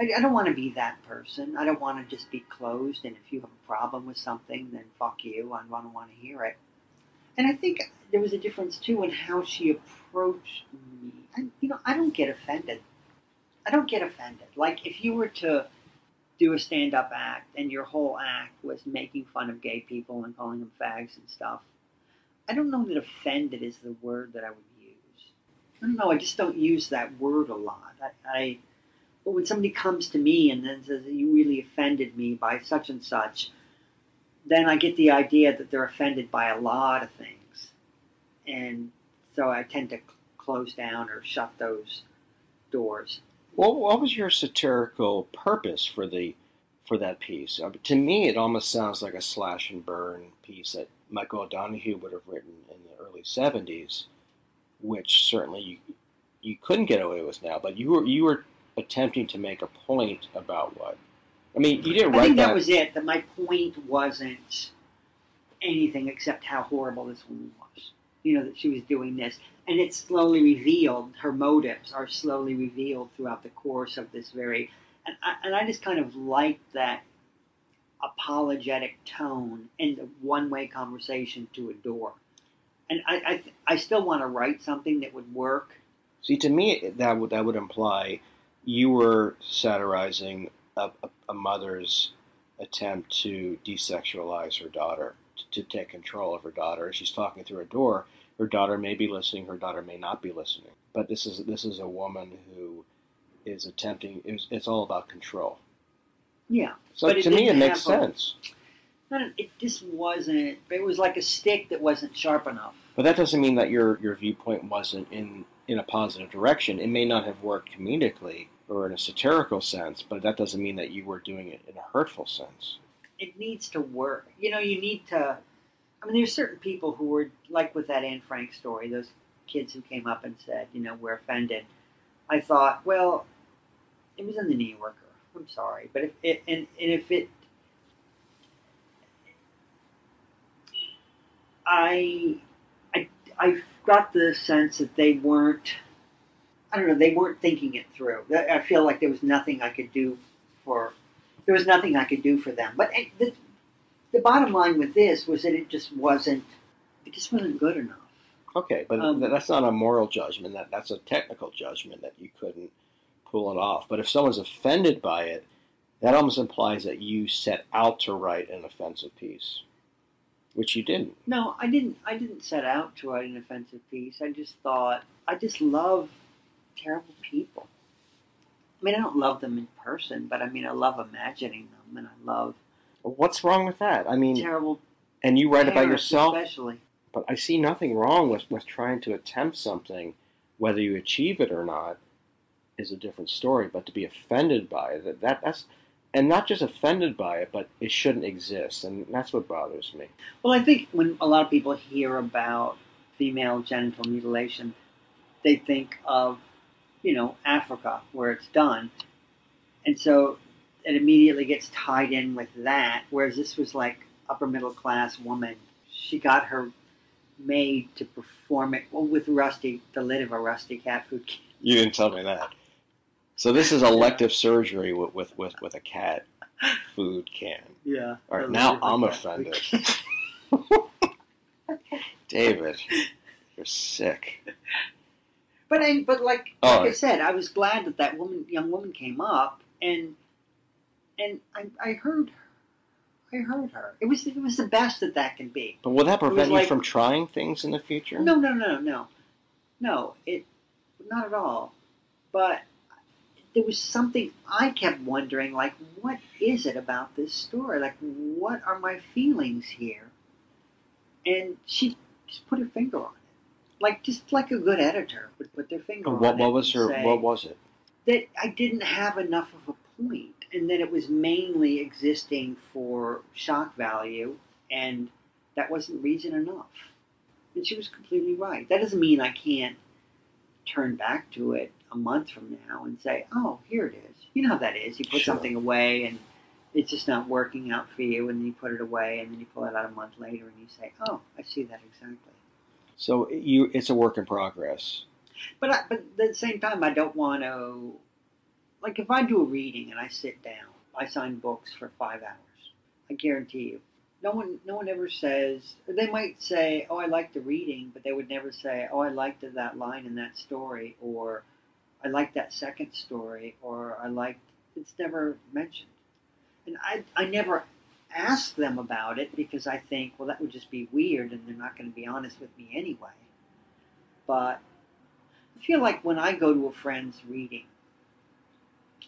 I, I don't want to be that person. I don't want to just be closed, and if you have a problem with something, then fuck you. I don't want to hear it. And I think there was a difference too in how she approached me. I, you know, I don't get offended. I don't get offended. Like if you were to do a stand-up act and your whole act was making fun of gay people and calling them fags and stuff, I don't know that offended is the word that I would use. I don't know. I just don't use that word a lot. I, I but when somebody comes to me and then says you really offended me by such and such, then I get the idea that they're offended by a lot of things, and so I tend to cl- close down or shut those doors. What, what was your satirical purpose for the for that piece? Uh, to me, it almost sounds like a slash and burn piece that Michael O'Donoghue would have written in the early '70s, which certainly you you couldn't get away with now. But you were you were attempting to make a point about what? I mean, you didn't I think that that. was it. That my point wasn't anything except how horrible this woman was. You know that she was doing this, and it's slowly revealed. Her motives are slowly revealed throughout the course of this very, and I, and I just kind of liked that apologetic tone in the one-way conversation to a door. And I, I, th- I still want to write something that would work. See, to me, that would that would imply you were satirizing a, a, a mother's attempt to desexualize her daughter, to, to take control of her daughter. She's talking through a door. Her daughter may be listening. Her daughter may not be listening. But this is this is a woman who is attempting. It's, it's all about control. Yeah. So to me, it makes sense. Don't- it just wasn't. It was like a stick that wasn't sharp enough. But that doesn't mean that your your viewpoint wasn't in in a positive direction. It may not have worked comedically or in a satirical sense, but that doesn't mean that you were doing it in a hurtful sense. It needs to work. You know, you need to. I mean, there's certain people who were like with that Anne Frank story. Those kids who came up and said, you know, we're offended. I thought, well, it was in the New Yorker. I'm sorry, but if it and, and if it, I, I, I got the sense that they weren't. I don't know. They weren't thinking it through. I I feel like there was nothing I could do for. There was nothing I could do for them. But the, the bottom line with this was that it just wasn't. It just wasn't good enough. Okay, but Um, that's not a moral judgment. That that's a technical judgment that you couldn't pull it off. But if someone's offended by it, that almost implies that you set out to write an offensive piece, which you didn't. No, I didn't. I didn't set out to write an offensive piece. I just thought I just love terrible people. I mean, I don't love them in person, but I mean, I love imagining them, and I love What's wrong with that? I mean, terrible. and you write about yourself. especially. But I see nothing wrong with, with trying to attempt something, whether you achieve it or not, is a different story. But to be offended by it, that, that that's and not just offended by it, but it shouldn't exist, and that's what bothers me. Well, I think when a lot of people hear about female genital mutilation, they think of you know, Africa where it's done. And so it immediately gets tied in with that. Whereas this was like upper middle class woman. She got her maid to perform it well, with Rusty, the lid of a Rusty cat food can. You didn't tell me that. So this is elective surgery with with, with, with a cat food can. Yeah. All right, now lid of a I'm offended. David, you're sick. But I, but like Oh. like I said, I was glad that that woman, young woman, came up and and I, I heard her. I heard her. It was it was the best that that can be. But will that prevent you like- from trying things in the future? No, no, no, no, no. It not at all. But there was something I kept wondering, like, what is it about this story? Like, what are my feelings here? And she just put her finger on it, like just like a good editor would put their finger on What it. what was her? say What was it? that I didn't have enough of a point, and that it was mainly existing for shock value, and that wasn't reason enough. And she was completely right. That doesn't mean I can't turn back to it a month from now and say, "Oh, here it is." You know how that is. You put Sure. something away, and it's just not working out for you, and then you put it away, and then you pull it out a month later, and you say, "Oh, I see that exactly." So you, it's a work in progress. But I, but at the same time, I don't want to. Like if I do a reading and I sit down, I sign books for five hours. I guarantee you, no one no one ever says. They might say, "Oh, I liked the reading," but they would never say, "Oh, I liked that line in that story," or "I liked that second story," or "I liked." It's never mentioned, and I I never ask them about it because I think, well, that would just be weird, and they're not going to be honest with me anyway. But I feel like when I go to a friend's reading,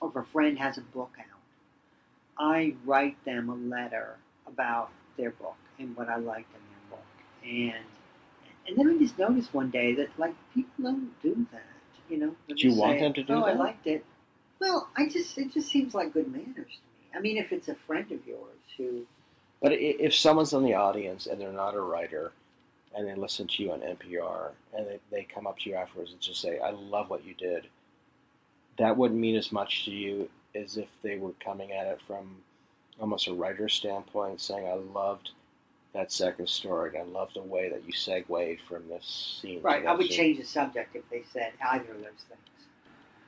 or if a friend has a book out, I write them a letter about their book and what I liked in their book. And and then I just noticed one day that like people don't do that. You know, Do you want say, them to do oh, I liked it. Well, I just it just seems like good manners to me. I mean, if it's a friend of yours who But if someone's in the audience and they're not a writer, and they listen to you on NPR, and they, they come up to you afterwards and just say, "I love what you did," that wouldn't mean as much to you as if they were coming at it from almost a writer's standpoint, saying, "I loved that second story, and I love the way that you segued from this scene." to Right, I would scene." change the subject if they said either of those things.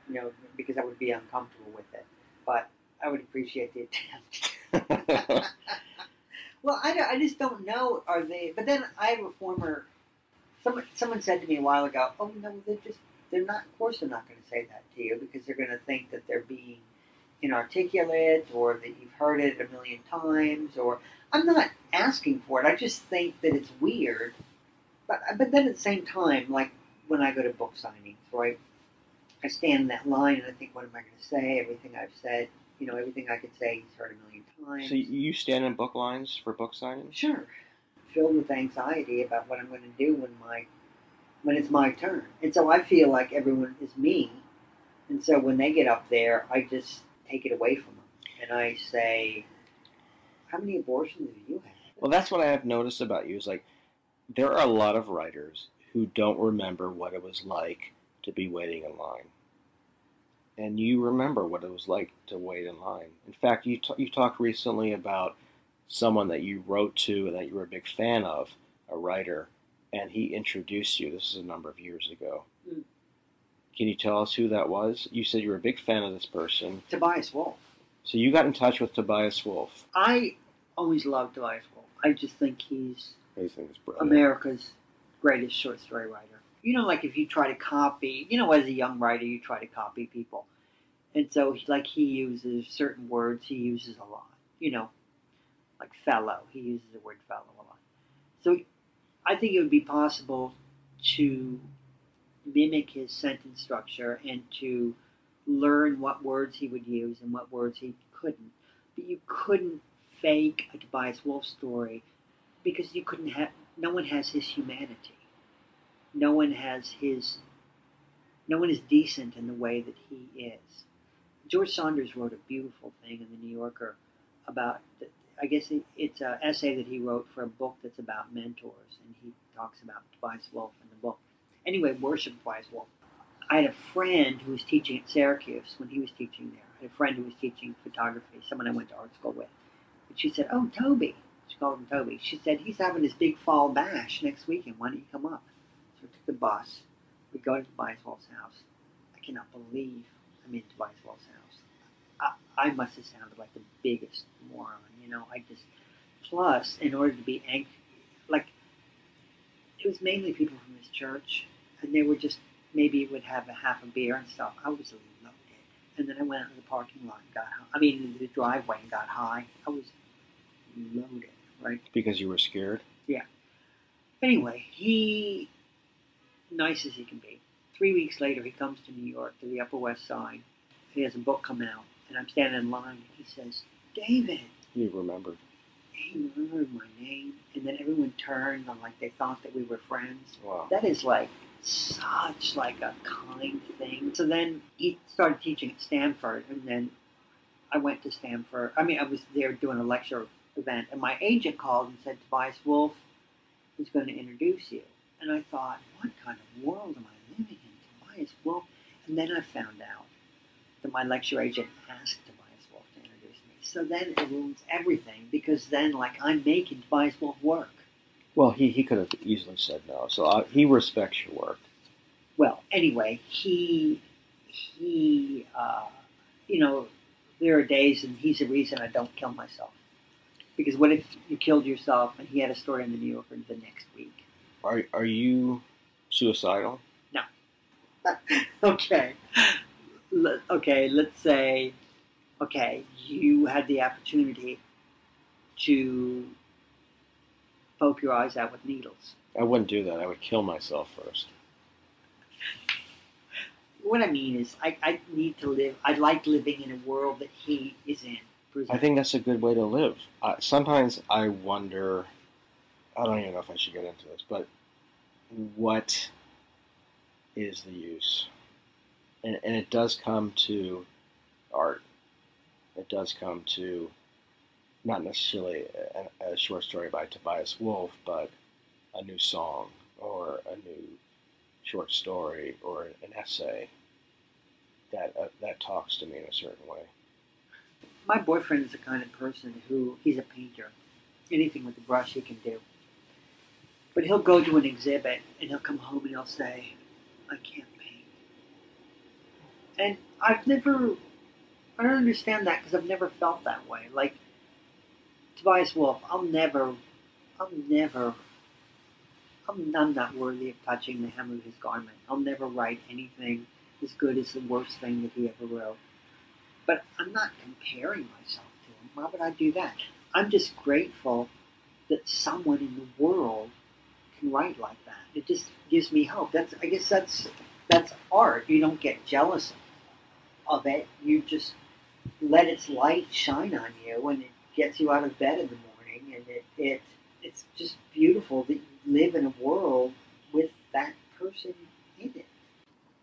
You know, because I would be uncomfortable with it. But I would appreciate the attempt. well, I, I just don't know. Are they? But then I have a former. Someone someone said to me a while ago, "Oh no, they're just they're not. Of course, they're not going to say that to you because they're going to think that they're being inarticulate or that you've heard it a million times. Or I'm not asking for it. I just think that it's weird. But but then at the same time, like when I go to book signings, right? I stand in that line and I think, what am I going to say? Everything I've said, you know, everything I could say, he's heard a million times. So you stand in book lines for book signings? Sure. Filled with anxiety about what I'm going to do when my when it's my turn. And so I feel like everyone is me. And so when they get up there, I just take it away from them. And I say, How many abortions have you had? Well, that's what I have noticed about you is like there are a lot of writers who don't remember what it was like to be waiting in line, and you remember what it was like to wait in line. In fact, you t- you talked recently about someone that you wrote to and that you were a big fan of, a writer, and he introduced you. This is a number of years ago. Mm. Can you tell us who that was? You said you were a big fan of this person. Tobias Wolff. So you got in touch with Tobias Wolff. I always loved Tobias Wolff. I just think he's I think it's. America's greatest short story writer. You know, like if you try to copy, you know, as a young writer, you try to copy people. And so, like, he uses certain words he uses a lot. You know, like fellow, he uses the word fellow a lot. So, I think it would be possible to mimic his sentence structure and to learn what words he would use and what words he couldn't. But you couldn't fake a Tobias Wolff story because you couldn't have no one has his humanity no one has his no one is decent in the way that he is george saunders wrote a beautiful thing in the new yorker about i guess it's an essay that he wrote for a book that's about mentors and he talks about tobias Wolff in the book anyway worship tobias Wolff. I had a friend who was teaching at Syracuse when he was teaching there. I had a friend who was teaching photography, someone I went to art school with. And she said, Oh, Toby. She called him Toby. She said, He's having his big fall bash next weekend. Why don't you come up? So I took the bus. We go to Tobias Wolff's house. I cannot believe I'm in Tobias Wolff's house. I, I must have sounded like the biggest moron, you know. I just, plus, in order to be angry, like, it was mainly people from his church, and they were just maybe would have a half a beer and stuff. I was loaded, and then I went out to the parking lot and got high. I mean, into the driveway and got high. I was loaded, right? Because you were scared? Yeah. Anyway, he, nice as he can be. Three weeks later, he comes to New York to the Upper West Side. He has a book come out, and I'm standing in line. and He says, David. He remembered. He remembered my name, and then everyone turned on like they thought that we were friends. Wow. That is like such like a kind thing. So then he started teaching at Stanford, and then I went to Stanford. I mean, I was there doing a lecture event, and my agent called and said Tobias Wolff is going to introduce you. And I thought, what kind of world am I living in, Tobias Wolff? And then I found out that my lecture agent asked Tobias Wolff to introduce me. So then it ruins everything because then, like, I'm making Tobias Wolff work. Well, he, he could have easily said no. So uh, he respects your work. Well, anyway, he he uh, you know there are days, and he's the reason I don't kill myself. Because what if you killed yourself, and he had a story in the New Yorker the next week? Are are you suicidal? No. okay. Let, okay. Let's say, okay, you had the opportunity to poke your eyes out with needles. I wouldn't do that. I would kill myself first. What I mean is, I, I need to live. I like living in a world that he is in. I think that's a good way to live. Uh, sometimes I wonder. I don't even know if I should get into this, but what is the use? And, and it does come to art. It does come to not necessarily a, a short story by Tobias Wolff, but a new song or a new short story or an essay that uh, that talks to me in a certain way. My boyfriend is the kind of person who he's a painter. Anything with a brush he can do. But he'll go to an exhibit and he'll come home and he'll say, "I can't paint." And I've never, I don't understand that because I've never felt that way. Like Tobias Wolff, I'll never, I'll never, I'm, I'm not worthy of touching the hem of his garment. I'll never write anything as good as the worst thing that he ever wrote. But I'm not comparing myself to him. Why would I do that? I'm just grateful that someone in the world can write like that. It just gives me hope. That's I guess that's that's art. You don't get jealous of it. You just let its light shine on you and it gets you out of bed in the morning and it, it it's just beautiful that you live in a world with that person in it.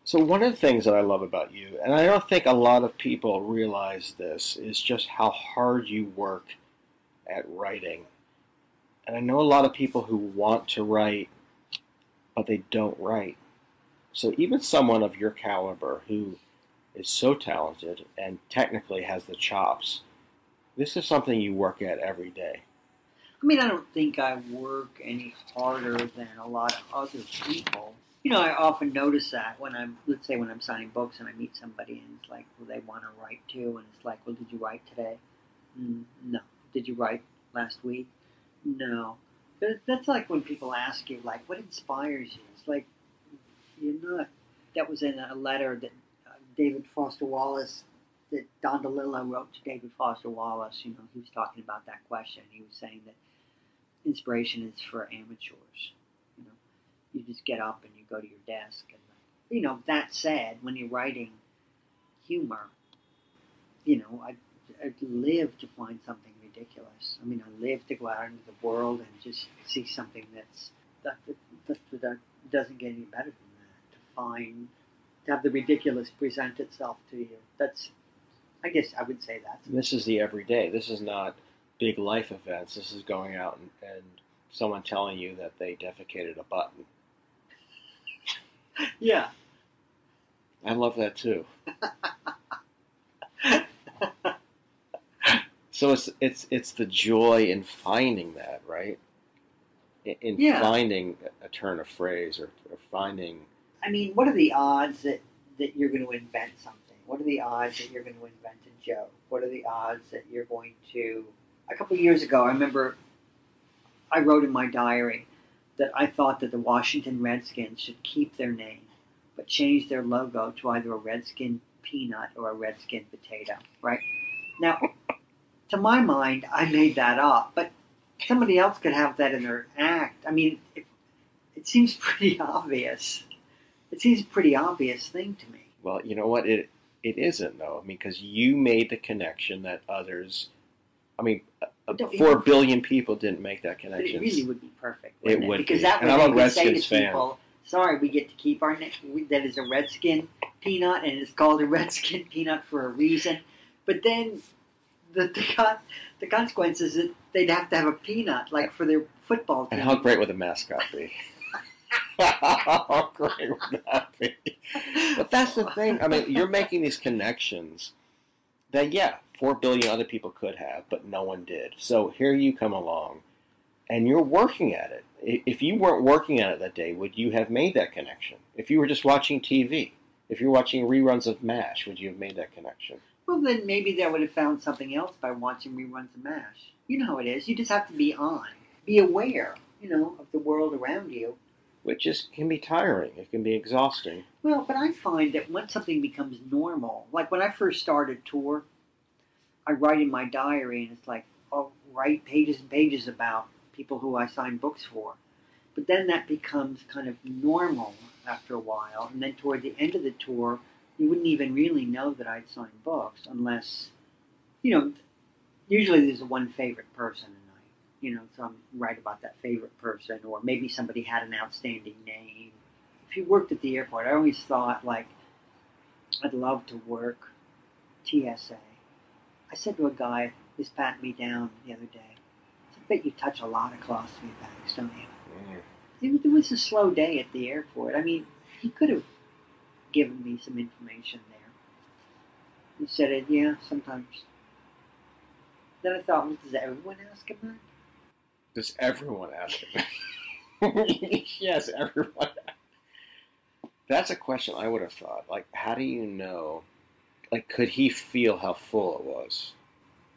So one of the things that I love about you, and I don't think a lot of people realize this, is just how hard you work at writing. And I know a lot of people who want to write, but they don't write. So even someone of your caliber who is so talented and technically has the chops, this is something you work at every day. I mean, I don't think I work any harder than a lot of other people. You know, I often notice that when I'm, let's say, when I'm signing books and I meet somebody and it's like, well, they want to write too, and it's like, well, did you write today? Mm, no. Did you write last week? No. That's like when people ask you, like, what inspires you? It's like, you're not. That was in a letter that uh, David Foster Wallace, that Don DeLillo wrote to David Foster Wallace. You know, he was talking about that question. He was saying that inspiration is for amateurs. You know, you just get up and you go to your desk, and you know. That said, when you're writing humor, you know, I, I live to find something ridiculous. I mean, I live to go out into the world and just see something that's that, that, that, that doesn't get any better than that. To find, to have the ridiculous present itself to you. That's, I guess, I would say that. This is the everyday. This is not big life events. This is going out and, and someone telling you that they defecated a button. Yeah. I love that too. so it's it's it's the joy in finding that, right? In, in Yeah. finding a turn of phrase or, or finding I mean, what are the odds that, that you're going to invent something? What are the odds that you're going to invent a joke? What are the odds that you're going to. A couple of years ago, I remember I wrote in my diary that I thought that the Washington Redskins should keep their name, but change their logo to either a Redskin peanut or a Redskin potato, right? Now, to my mind, I made that up, but somebody else could have that in their act. I mean, it, it seems pretty obvious. It seems a pretty obvious thing to me. well, you know what it it isn't though. I mean, because you made the connection that others. I mean, uh, four billion people didn't make that connection. it really would be perfect. It wouldn't would because be. that And way I'm a they say to fan. people, "Sorry, we get to keep our name. That is a Redskin peanut, and it's called a Redskin peanut for a reason." But then the the, con- the consequence is that they'd have to have a peanut, like for their football team. And how great would the mascot be? how great would that be? But that's the thing. I mean, you're making these connections that, yeah, four billion other people could have, but no one did. So here you come along, and you're working at it. If you weren't working at it that day, would you have made that connection? If you were just watching TV, if you're watching reruns of MASH, would you have made that connection? Well, then maybe they would have found something else by watching reruns of MASH. You know how it is. You just have to be on, be aware, you know, of the world around you. Which is can be tiring. It can be exhausting. Well, but I find that once something becomes normal, like when I first started tour, I write in my diary and it's like, I'll write pages and pages about people who I sign books for. But then that becomes kind of normal after a while. And then toward the end of the tour, you wouldn't even really know that I'd signed books unless, you know, usually there's one favorite person and I, you know, so I'm right about that favorite person or maybe somebody had an outstanding name if you worked at the airport, I always thought like I'd love to work TSA. I said to a guy who's patting me down the other day, I said, bet you touch a lot of colostomy bags, don't you? Mm. It, it was a slow day at the airport. I mean, he could have given me some information there. He said it, yeah, sometimes. Then I thought, well, does everyone ask him that? Does everyone ask it? yes, everyone. That's a question I would have thought. Like, how do you know? Like, could he feel how full it was?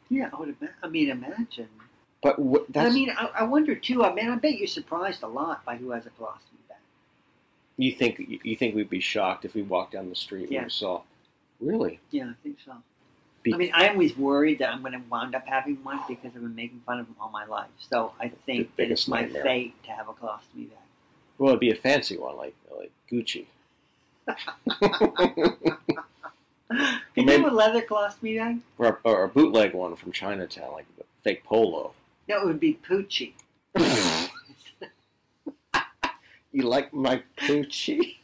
Yeah, I would ima- I mean, imagine. But wh- I mean, I, I wonder too. I mean, I bet you're surprised a lot by who has a bag. You think you think we'd be shocked if we walked down the street and we saw. Really? Yeah, I think so. Be- I mean, I'm always worried that I'm going to wind up having one because I've been making fun of them all my life. So I think that it's my nightmare. fate to have a colostomy bag. Well, it'd be a fancy one, like like Gucci. Can you have a leather colostomy bag? or, a, or a bootleg one from Chinatown, like a fake polo. No, it would be Poochie. You like my poochie?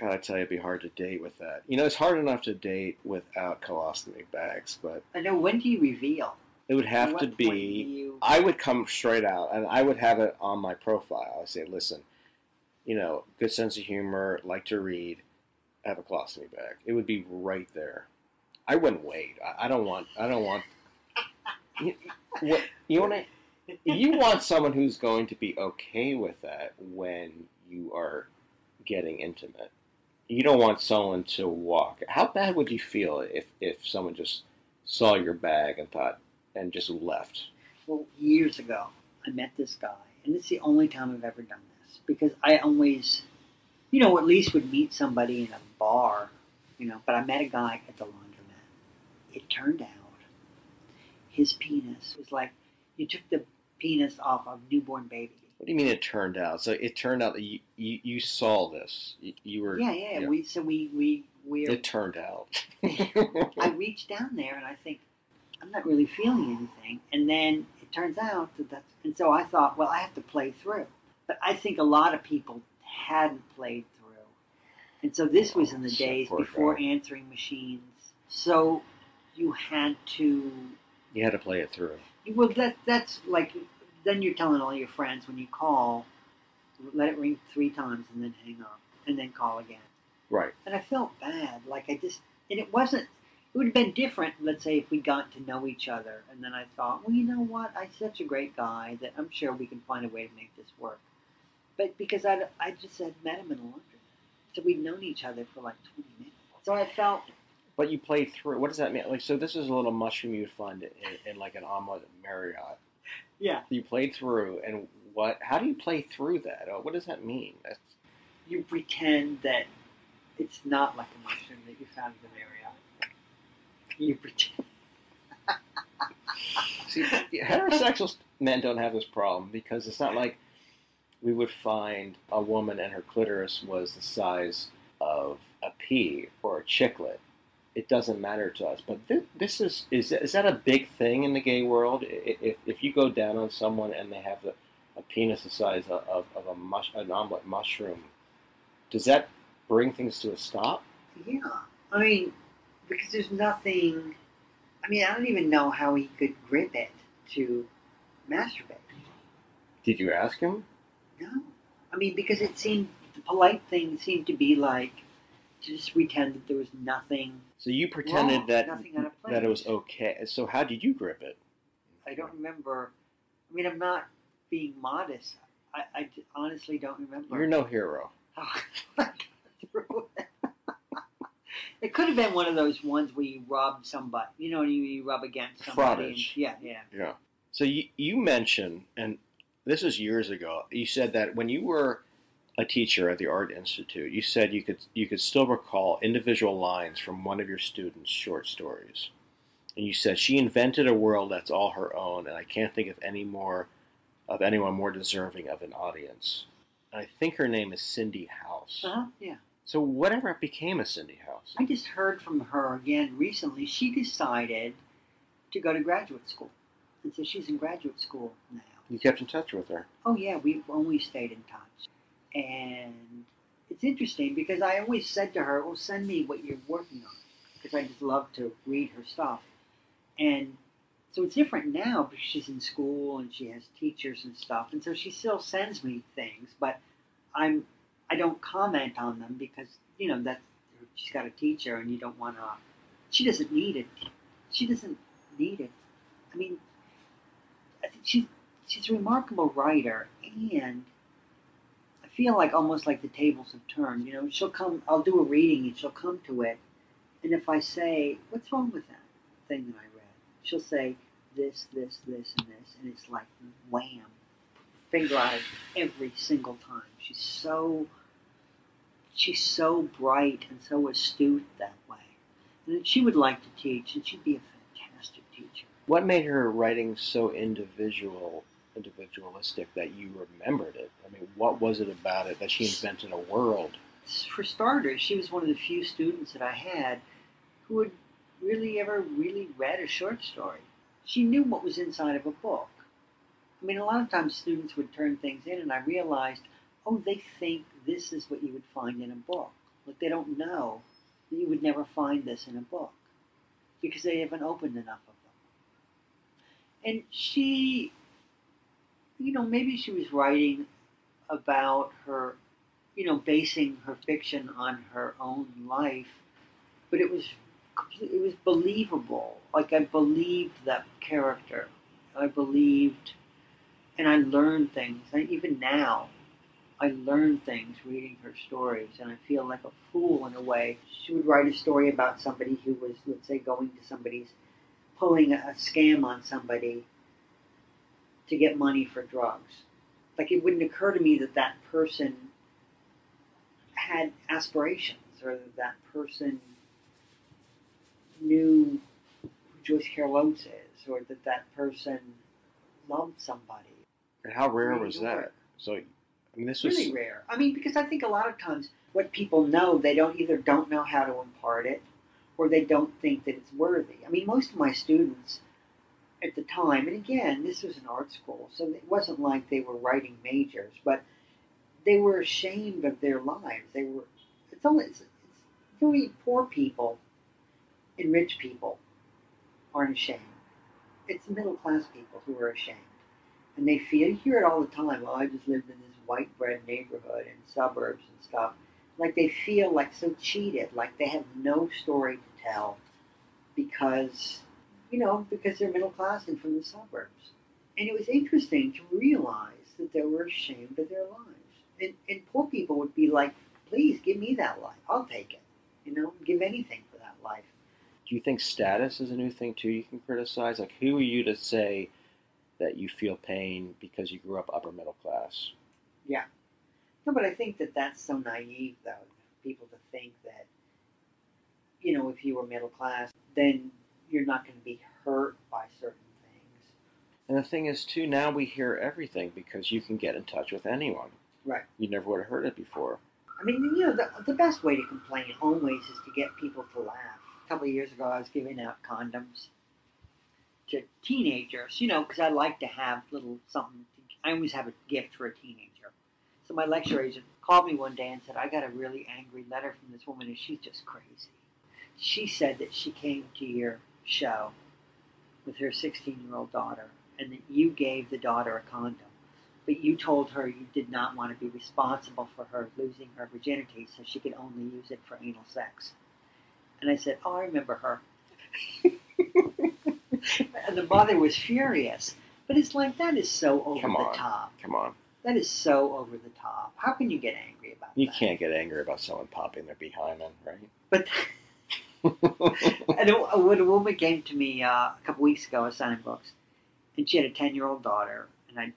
God, I tell you, it'd be hard to date with that. You know, it's hard enough to date without colostomy bags, but I know. When do you reveal? it would have to what point do be. you- I would come straight out, and I would have it on my profile. I say, listen, you know, good sense of humor, like to read, have a colostomy bag. It would be right there. I wouldn't wait. I, I don't want. I don't want. You, what you want to? You want someone who's going to be okay with that when you are getting intimate. You don't want someone to walk. How bad would you feel if if someone just saw your bag and thought and just left? Well, years ago, I met this guy, and it's the only time I've ever done this because I always, you know, at least would meet somebody in a bar, you know. But I met a guy at the laundromat. It turned out his penis was like you took the penis off of a newborn baby. What do you mean it turned out? So it turned out that you you, you saw this. You, you were Yeah, yeah. We so we we we. It turned out. I reached down there and I think I'm not really feeling anything, and then it turns out that that's and so I thought, well, I have to play through. But I think a lot of people hadn't played through, and so this was in the oh, so days before guy. answering machines. So you had to. You had to play it through. Well, that that's like then you're telling all your friends when you call, let it ring three times and then hang up. and then call again. Right. And I felt bad. Like I just, and it wasn't, it would have been different, let's say, if we'd gotten to know each other. And then I thought, well, you know what? I'm such a great guy that I'm sure we can find a way to make this work. But because I, I just had met him in a laundry, So we'd known each other for like 20 minutes. So I felt, But you played through. What does that mean? Like, so this is a little mushroom you'd find in, in like an omelet at Marriott. yeah, You played through, and what? How do you play through that? What does that mean? That's, you pretend that it's not like a mushroom that you found in the Marriott. You pretend. See, heterosexual men don't have this problem because it's not like we would find a woman and her clitoris was the size of a pea or a chiclet. It doesn't matter to us. But this, this is is is that a big thing in the gay world? If if you go down on someone and they have the, a penis the size of, of, of a mush, an omelet mushroom, does that bring things to a stop? Yeah, I mean, because there's nothing. I mean, I don't even know how he could grip it to masturbate. Did you ask him? No, I mean because it seemed the polite thing seemed to be like just pretend that there was nothing. So you pretended Wrong, that nothing out of place. that it was okay. So how did you grip it? I don't remember. I mean, I'm not being modest. I honestly don't remember. You're no hero. Oh, it could have been one of those ones where you rub somebody. You know, you, you rub against somebody. and- yeah, yeah. Yeah. So you you mentioned, and this was years ago. You said that when you were a teacher at the Art Institute, you said you could you could still recall individual lines from one of your students' short stories, and you said she invented a world that's all her own, and I can't think of any more of anyone more deserving of an audience. And I think her name is Cindy House. Uh-huh, yeah. So whatever became of Cindy House? I just heard from her again recently. She decided to go to graduate school, and so she's in graduate school now. You kept in touch with her. Oh yeah, we've only stayed in touch, and it's interesting because I always said to her, "Well, send me what you're working on," because I just love to read her stuff, and so it's different now because she's in school and she has teachers and stuff, and so she still sends me things, but I'm I don't comment on them because you know that she's got a teacher and you don't want to. She doesn't need it. She doesn't need it. I mean, I think she's she's a remarkable writer, and feel like almost like the tables have turned. You know, she'll come. I'll do a reading, and she'll come to it, and if I say, "What's wrong with that thing that I read?" she'll say, "This, this, this, and this," and it's like wham, finger out every single time. She's so she's so bright and so astute that way, and she would like to teach, and she'd be a fantastic teacher. What made her writing so individual, individualistic that you remembered it? I mean, what was it about it that she invented a world? for starters, she was one of the few students that I had who had really ever really read a short story. She knew what was inside of a book. I mean, a lot of times students would turn things in, and I realized, oh, they think this is what you would find in a book. Like they don't know that you would never find this in a book because they haven't opened enough of them. And she, you know, maybe she was writing about her you know, basing her fiction on her own life, but it was it was believable. Like I believed that character. I believed, and I learned things. And even now, I learn things reading her stories, and I feel like a fool in a way. She would write a story about somebody who was, let's say, going to somebody's, pulling a scam on somebody to get money for drugs. Like it wouldn't occur to me that that person had aspirations or that that person knew who Joyce Carol Oates is or that that person loved somebody. And how rare Really was that? So, I mean, this was really rare. I mean, because I think a lot of times what people know, they don't either don't know how to impart it or they don't think that it's worthy. I mean, most of my students at the time, and again, this was an art school, so it wasn't like they were writing majors, but they were ashamed of their lives. They were. It's only it's, it's poor people and rich people aren't ashamed. It's middle class people who are ashamed, and they feel. You hear it all the time. Well, I just lived in this white bread neighborhood and suburbs and stuff. like they feel like so cheated, like they have no story to tell because, you know, because they're middle class and from the suburbs. And it was interesting to realize that they were ashamed of their lives. And, and poor people would be like, please give me that life. I'll take it. You know, give anything for that life. Do you think status is a new thing too? You can criticize. Like, who are you to say that you feel pain because you grew up upper middle class? Yeah. No, but I think that that's so naive, though, people to think that, you know, if you were middle class, then you're not going to be hurt by certain things. And the thing is, too, now we hear everything because you can get in touch with anyone. Right. You never would have heard it before. I mean, you know, the, the best way to complain always is to get people to laugh. A couple of years ago, I was giving out condoms to teenagers, you know, because I like to have little something. To, I always have a gift for a teenager. So my lecture agent called me one day and said, I got a really angry letter from this woman, and she's just crazy. She said that she came to your show with her 16 year old daughter, and that you gave the daughter a condom but you told her you did not want to be responsible for her losing her virginity, so she could only use it for anal sex. And I said, Oh, I remember her. and the mother was furious. But it's like, that is so over Come the top. Come on. That is so over the top. How can you get angry about that? You can't get angry about someone popping their behind, right? But and a- when a woman came to me uh, a couple weeks ago, I was signing books, and she had a ten-year-old daughter, and I,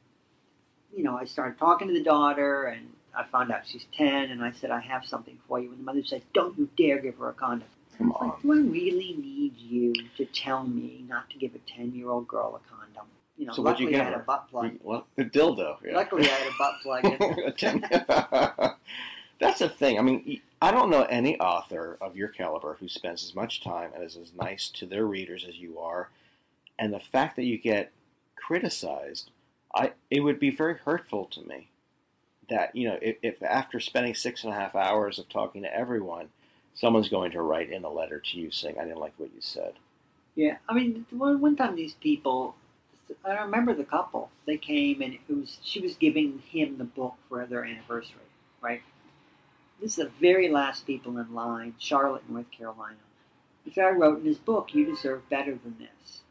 you know, I started talking to the daughter, and I found out she's ten, and I said, I have something for you, and the mother said, Don't you dare give her a condom. Come was like, Do I really need you to tell me not to give a ten-year-old girl a condom? You know, so what'd you luckily get I had her? a butt plug. Well, a dildo. Yeah. Luckily, I had a butt plug. in. That's the thing. I mean, I don't know any author of your caliber who spends as much time and is as nice to their readers as you are. And the fact that you get criticized, I it would be very hurtful to me. That you know, if, if after spending six and a half hours of talking to everyone, someone's going to write in a letter to you saying, "I didn't like what you said." Yeah, I mean, one, one time these people, I remember the couple. They came and it was she was giving him the book for their anniversary, right? This is the very last people in line, Charlotte, North Carolina. The guy wrote in his book, "You deserve better than this."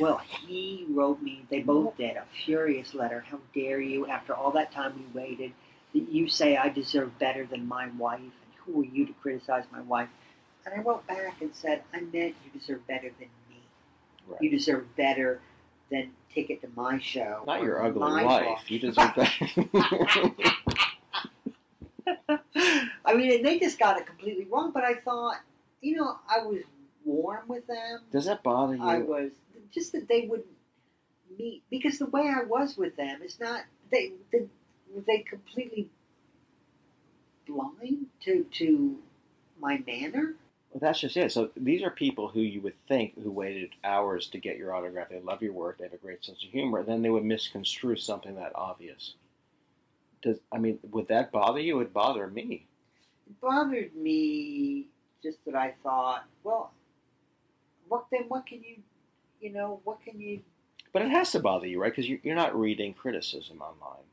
Well, he wrote me. They both did a furious letter. How dare you? After all that time we waited, that you say I deserve better than my wife, and who are you to criticize my wife? And I wrote back and said, I meant you deserve better than me. You deserve better than ticket to my show. Not your ugly wife. book." You deserve better. I mean, they just got it completely wrong. But I thought, you know, I was warm with them. Does that bother you? I was just that they would meet because the way I was with them is not they they they completely blind to to my manner. Well, that's just it. So these are people who you would think who waited hours to get your autograph. They love your work. They have a great sense of humor. Then they would misconstrue something that obvious. Does I mean, would that bother you? It would bother me. It bothered me just that I thought, well, what then? What can you, you know, what can you? But it has to bother you, right? Because you, you're not reading criticism online.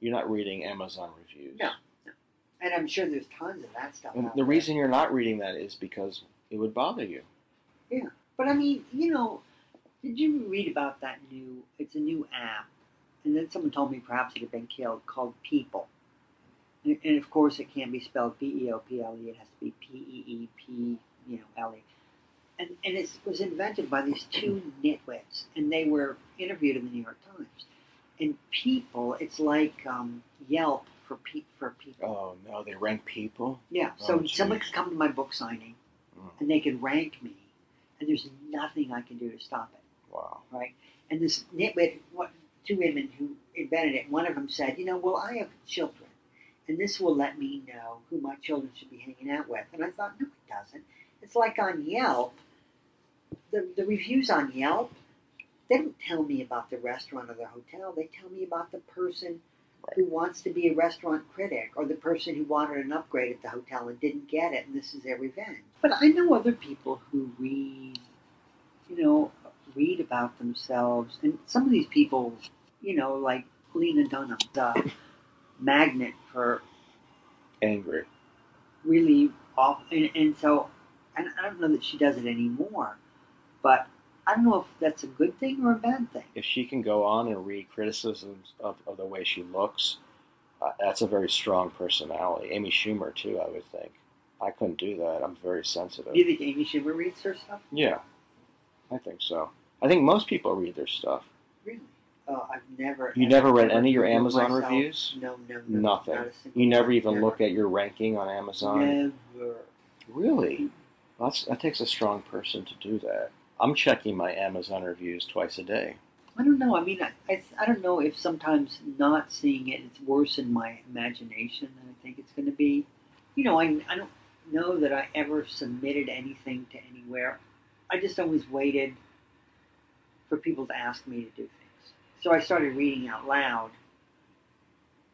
You're not reading Amazon reviews. No, no. And I'm sure there's tons of that stuff. And the there. reason you're not reading that is because it would bother you. Yeah, but I mean, you know, did you read about that new? It's a new app, and then someone told me perhaps it had been killed, called Peeple. And, and of course, it can't be spelled P E O P L E. It has to be P E E P, you know, L E. And and it was invented by these two nitwits, and they were interviewed in the New York Times. And Peeple, it's like um, Yelp for pe- for people. Oh no, they rank people. Yeah, so Oh, someone could come to my book signing, Mm. and they can rank me, and there's nothing I can do to stop it. Wow. Right? And this nitwit, what, two women who invented it, one of them said, you know, well, I have children, and this will let me know who my children should be hanging out with. And I thought, no, it doesn't. It's like on Yelp, the, the reviews on Yelp, they don't tell me about the restaurant or the hotel. They tell me about the person who wants to be a restaurant critic or the person who wanted an upgrade at the hotel and didn't get it, and this is their revenge. But I know other people who read, you know, read about themselves, and some of these people, you know, like Lena Dunham, the magnet for Angry. really off, and, and so and I don't know that she does it anymore, but I don't know if that's a good thing or a bad thing. If she can go on and read criticisms of, of the way she looks, uh, that's a very strong personality. Amy Schumer too, I would think. I couldn't do that. I'm very sensitive. Do you think Amy Schumer reads her stuff? Yeah, I think so. I think most people read their stuff. Really? Oh, I've never. You never read any of your Amazon myself- reviews? No, no, no. Nothing. Not You never even Never. look at your ranking on Amazon. Never. Really? That's, that takes a strong person to do that. I'm checking my Amazon reviews twice a day. I don't know. I mean, I, I, I don't know if sometimes not seeing it, it's worse in my imagination than I think it's going to be. You know, I, I don't know that I ever submitted anything to anywhere. I just always waited for people to ask me to do things. So I started reading out loud.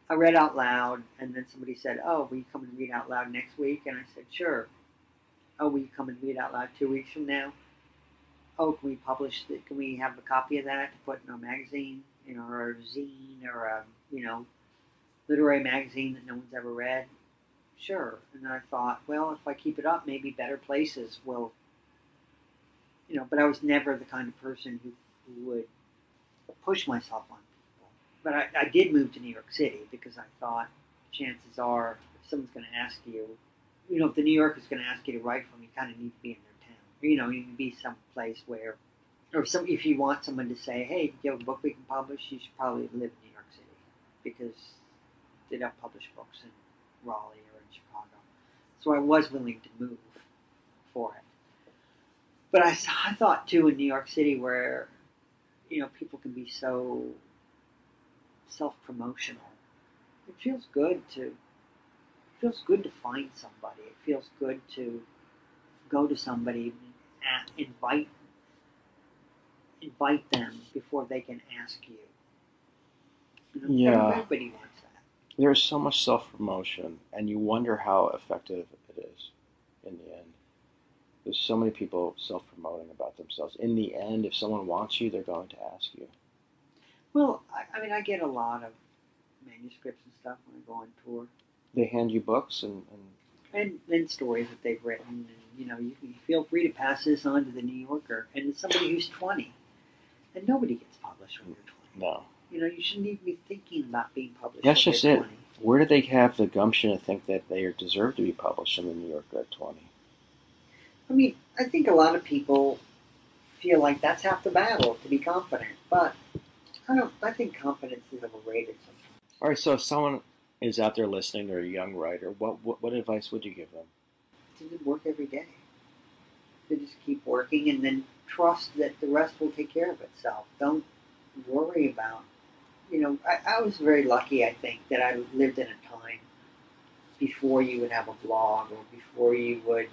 I read out loud, and then somebody said, "Oh, will you come and read out loud next week?" And I said, "Sure." Oh, will you come and read out loud two weeks from now? oh, can we publish that? Can we have a copy of that to put in our magazine, in our zine, or a, you know, literary magazine that no one's ever read? Sure. And then I thought, well, if I keep it up, maybe better places will, you know, but I was never the kind of person who, who would push myself on people. But I, I did move to New York City because I thought chances are if someone's going to ask you, you know, if the New Yorker is going to ask you to write for them, you kind of need to be in their town. You know, you need to be someplace where, or if, some, if you want someone to say, hey, do you have a book we can publish? You should probably live in New York City because they don't publish books in Raleigh or in Chicago. So I was willing to move for it. But I, I thought too in New York City where, you know, people can be so self-promotional. It feels good to it feels good to find somebody. It feels good to go to somebody and invite invite them before they can ask you. you know, Yeah. Everybody wants that. There's so much self promotion, and you wonder how effective it is in the end. There's so many people self promoting about themselves. In the end, if someone wants you, they're going to ask you. Well, I, I mean, I get a lot of manuscripts and stuff when I go on tour, They hand you books, and, and and then stories that they've written. And you know, you, feel free to pass this on to the New Yorker, and it's somebody who's 20, and nobody gets published when you're 20. no. You know, you shouldn't even be thinking about being published. That's just it. 20. Where do they have the gumption to think that they are deserve to be published in the New Yorker at 20? I mean, I think a lot of people feel like that's half the battle to be confident, but I don't. I think confidence is overrated. Sometimes. All right, so if someone is out there listening, they're a young writer, what, what, what advice would you give them? To just work every day. To just keep working and then trust that the rest will take care of itself. Don't worry about. You know, I, I was very lucky. I think that I lived in a time before you would have a blog or before you would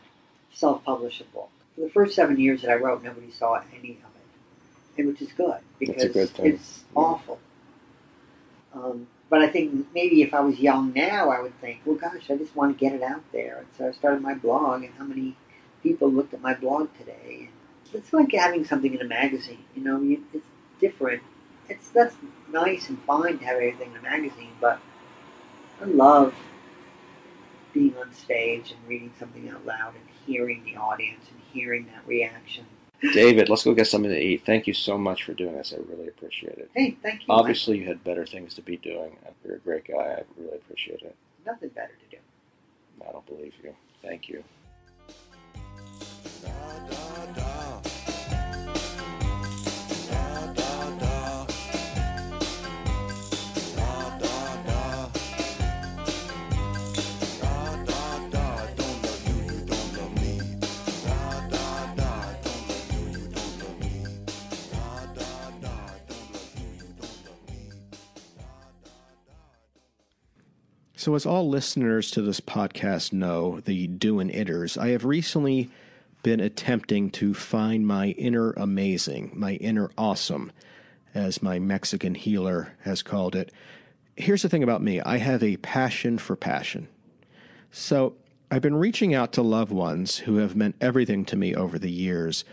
self-publish a book. For the first seven years that I wrote, nobody saw any of it, and which is good because good it's awful. Um, but I think maybe if I was young now, I would think, well, gosh, I just want to get it out there. And so I started my blog, and how many people looked at my blog today? And it's like having something in a magazine. You know, it's different. It's that's nice and fine to have everything in a magazine, but I love being on stage and reading something out loud and hearing the audience and hearing that reaction. David, let's go get something to eat. Thank you so much for doing this. I really appreciate it. Hey, thank you. Obviously, you had better things to be doing. You're a great guy. I really appreciate it. Nothing better to do. I don't believe you. Thank you. So, as all listeners to this podcast know, the doing itters, I have recently been attempting to find my inner amazing, my inner awesome, as my Mexican healer has called it. Here's the thing about me I have a passion for passion. So, I've been reaching out to loved ones who have meant everything to me over the years.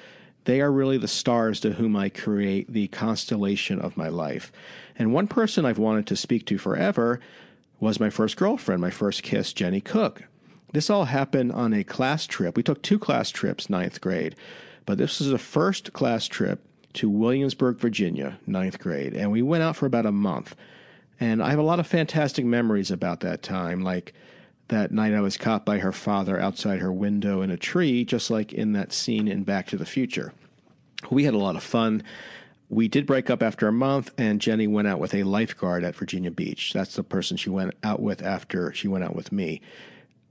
They are really the stars to whom I create the constellation of my life. And one person I've wanted to speak to forever was my first girlfriend, my first kiss, Jenny Cook. This all happened on a class trip. We took two class trips, ninth grade, but this was the first class trip to Williamsburg, Virginia, ninth grade, and we went out for about a month. And I have a lot of fantastic memories about that time, like that night I was caught by her father outside her window in a tree, just like in that scene in Back to the Future. We had a lot of fun. We did break up after a month, and Jenny went out with a lifeguard at Virginia Beach. That's the person she went out with after she went out with me.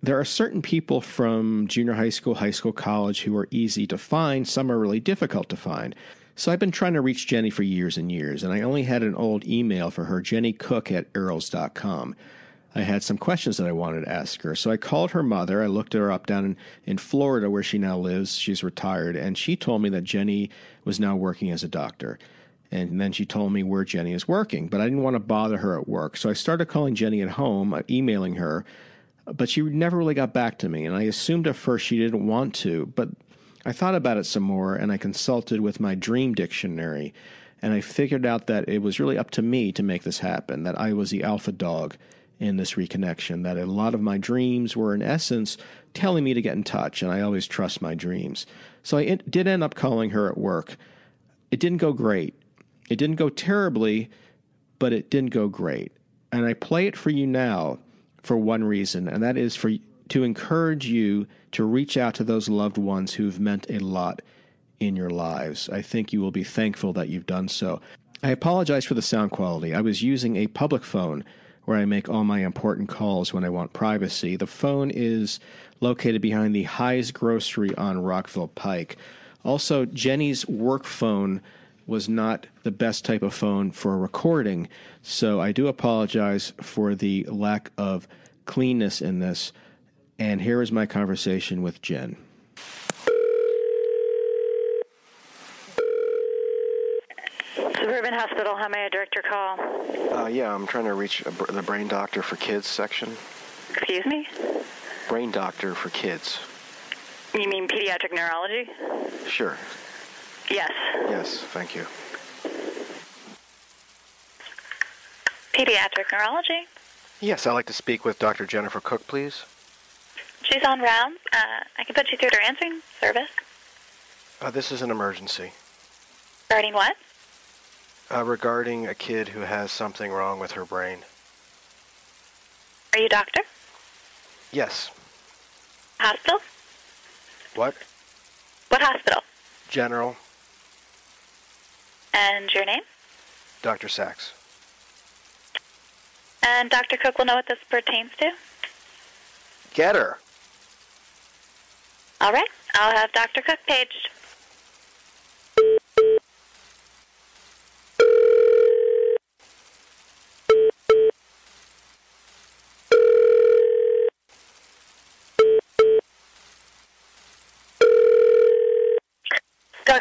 There are certain people from junior high school, high school, college who are easy to find. Some are really difficult to find. So I've been trying to reach Jenny for years and years, and I only had an old email for her, jennycook at earls.com. I had some questions that I wanted to ask her. So I called her mother. I looked her up down in, in Florida where she now lives. She's retired. And she told me that Jenny was now working as a doctor. And then she told me where Jenny is working. But I didn't want to bother her at work. So I started calling Jenny at home, uh, emailing her. But she never really got back to me. And I assumed at first she didn't want to. But I thought about it some more and I consulted with my dream dictionary. And I figured out that it was really up to me to make this happen, that I was the alpha dog in this reconnection, that a lot of my dreams were, in essence, telling me to get in touch, and I always trust my dreams. So I did end up calling her at work. It didn't go great. It didn't go terribly, but it didn't go great. And I play it for you now for one reason, and that is for to encourage you to reach out to those loved ones who've meant a lot in your lives. I think you will be thankful that you've done so. I apologize for the sound quality. I was using a public phone where I make all my important calls when I want privacy. The phone is located behind the High's Grocery on Rockville Pike. Also, Jenny's work phone was not the best type of phone for recording, so I do apologize for the lack of cleanness in this. And here is my conversation with Jen. Suburban Hospital, how may I direct your call? Uh, yeah, I'm trying to reach br- the brain doctor for kids section. Excuse me? Brain doctor for kids. You mean pediatric neurology? Sure. Yes. Yes, thank you. Pediatric neurology? Yes, I'd like to speak with Dr. Jennifer Cook, please. She's on rounds. Uh, I can put you through to her answering service. Uh, this is an emergency. Regarding what? Uh, regarding a kid who has something wrong with her brain. Are you a doctor? Yes. Hospital? What? What hospital? General. And your name? Dr. Sacks. And Dr. Cook will know what this pertains to? Get her. All right. I'll have Dr. Cook paged.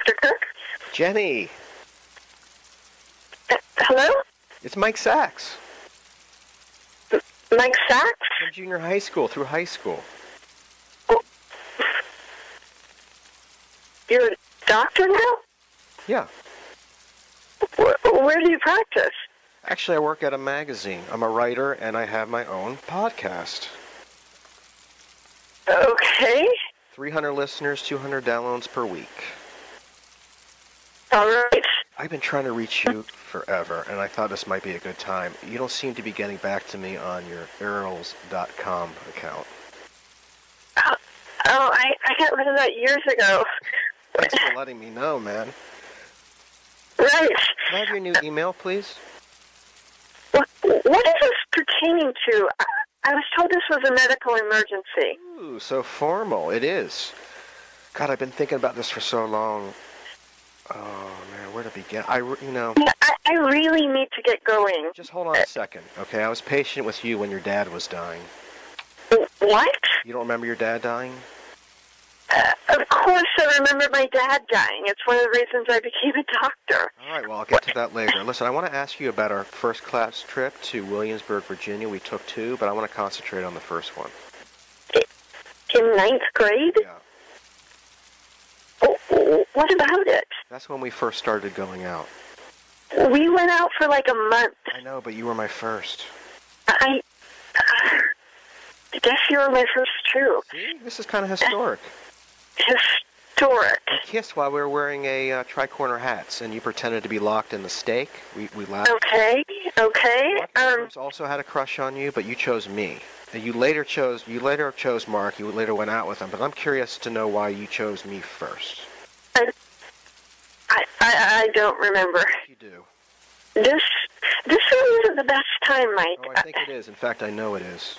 Dr. Cook? Jenny. Uh, hello? It's Mike Sacks. Mike Sacks? From junior high school through high school. You're a doctor now? Yeah. Where, where do you practice? Actually, I work at a magazine. I'm a writer, and I have my own podcast. Okay. 300 listeners, 200 downloads per week. All right. I've been trying to reach you forever, and I thought this might be a good time. You don't seem to be getting back to me on your Earls.com account. Oh, oh I, I got rid of that years ago. Thanks for letting me know, man. Right. Can I have your new email, please? What, what is this pertaining to? I, I was told this was a medical emergency. Ooh, so formal. It is. God, I've been thinking about this for so long. Oh man, where to begin? I, you know. I, I really need to get going. Just hold on a second, okay? I was patient with you when your dad was dying. What? You don't remember your dad dying? Uh, of course, I remember my dad dying. It's one of the reasons I became a doctor. All right, well, I'll get to that later. Listen, I want to ask you about our first class trip to Williamsburg, Virginia. We took two, but I want to concentrate on the first one. In ninth grade? Yeah. What about it? That's when we first started going out. We went out for like a month. I know, but you were my first. I. guess you were my first too. This is kind of historic. Historic. We kissed while we were wearing a uh, tri-corner hats, and you pretended to be locked in the stake. We we laughed. Okay, okay. Um, also had a crush on you, but you chose me. And you later chose you later chose Mark. You later went out with him, but I'm curious to know why you chose me first. I, I, I don't remember. You do. This, this really isn't the best time, Mike. Oh, I think it is. In fact, I know it is.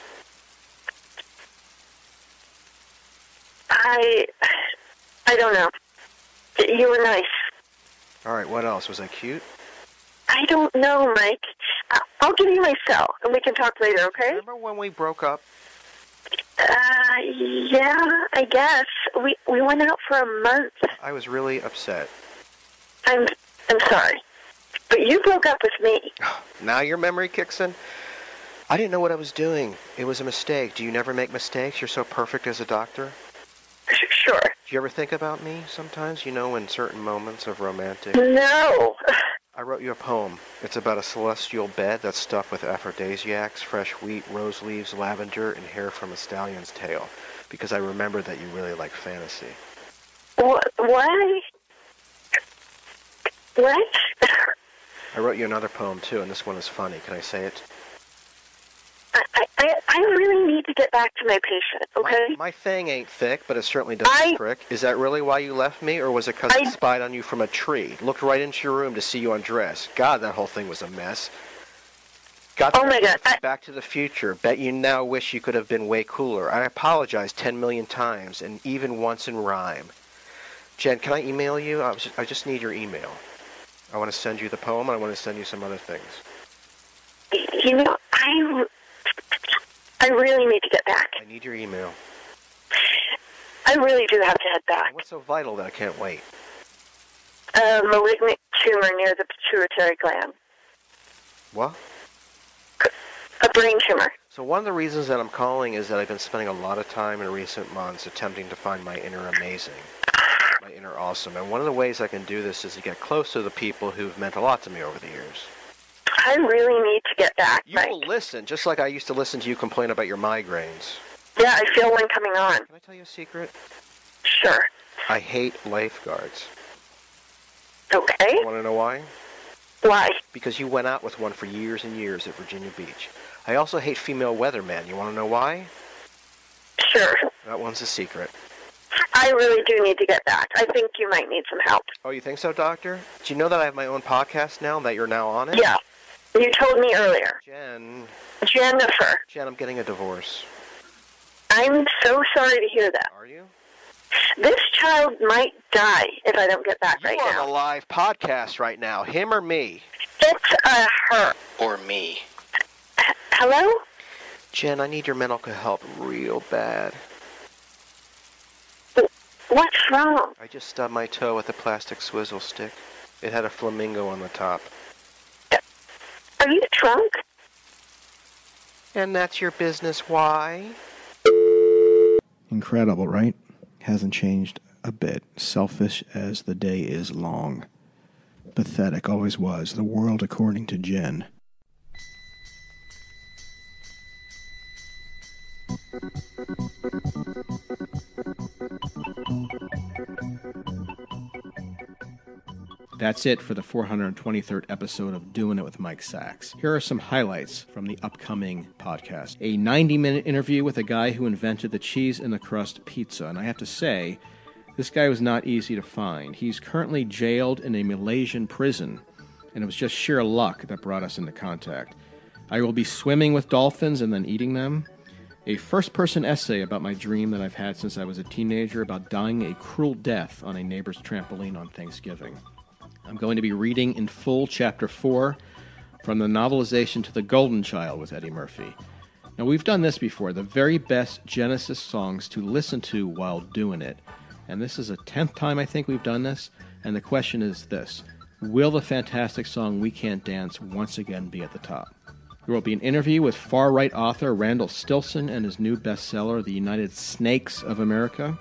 I, I don't know. You were nice. All right. What else? Was I cute? I don't know, Mike. I'll give you my cell, and we can talk later, okay? Remember when we broke up? Uh, yeah, I guess. We we went out for a month. I was really upset. I'm I'm sorry, but you broke up with me. Now your memory kicks in. I didn't know what I was doing. It was a mistake. Do you never make mistakes? You're so perfect as a doctor. Sure. Do you ever think about me sometimes? You know, in certain moments of romantic. No. I wrote you a poem. It's about a celestial bed that's stuffed with aphrodisiacs, fresh wheat, rose leaves, lavender, and hair from a stallion's tail. Because I remember that you really like fantasy. What? Why? What? I wrote you another poem too, and this one is funny. Can I say it? I, I I really need to get back to my patient. Okay. My thing ain't thick, but it certainly doesn't prick. Is that really why you left me, or was it because I spied on you from a tree? Looked right into your room to see you undress. God, that whole thing was a mess. Got oh my God! Back to the Future. Bet you now wish you could have been way cooler. I apologize ten million times, and even once in rhyme. Jen, can I email you? I, was, I just need your email. I want to send you the poem. and I want to send you some other things. You know, I I really need to get back. I need your email. I really do have to head back. What's so vital that I can't wait? A malignant tumor near the pituitary gland. What? A brain tumor. So one of the reasons that I'm calling is that I've been spending a lot of time in recent months attempting to find my inner amazing, my inner awesome. And one of the ways I can do this is to get close to the people who've meant a lot to me over the years. I really need to get back. You will listen, just like I used to listen to you complain about your migraines. Yeah, I feel one coming on. Can I tell you a secret? Sure. I hate lifeguards. Okay. Want to know why? Why? Because you went out with one for years and years at Virginia Beach. I also hate female weathermen. You want to know why? Sure. That one's a secret. I really do need to get back. I think you might need some help. Oh, you think so, Doctor? Do you know that I have my own podcast now, that you're now on it? Yeah. You told me earlier. Jen. Jennifer. Jen, I'm getting a divorce. I'm so sorry to hear that. Are you? This child might die if I don't get back right now. you are on a live podcast right now. Him or me? It's a her. Or me. Hello? Jen, I need your medical help real bad. What's wrong? I just stubbed my toe with a plastic swizzle stick. It had a flamingo on the top. Are you drunk? And that's your business why? Incredible, right? Hasn't changed a bit. Selfish as the day is long. Pathetic always was. The world according to Jen. That's it for the 423rd episode of Doing It with Mike Sacks. Here are some highlights from the upcoming podcast. A 90 minute interview with a guy who invented the cheese in the crust pizza. And I have to say, this guy was not easy to find. He's currently jailed in a Malaysian prison, and it was just sheer luck that brought us into contact. I will be swimming with dolphins and then eating them. A first person essay about my dream that I've had since I was a teenager about dying a cruel death on a neighbor's trampoline on Thanksgiving. I'm going to be reading in full chapter 4 from the novelization to The Golden Child with Eddie Murphy. Now, we've done this before the very best Genesis songs to listen to while doing it. And this is a 10th time I think we've done this. And the question is this Will the fantastic song We Can't Dance once again be at the top? There will be an interview with far right author Randall Stilson and his new bestseller, The United Snakes of America.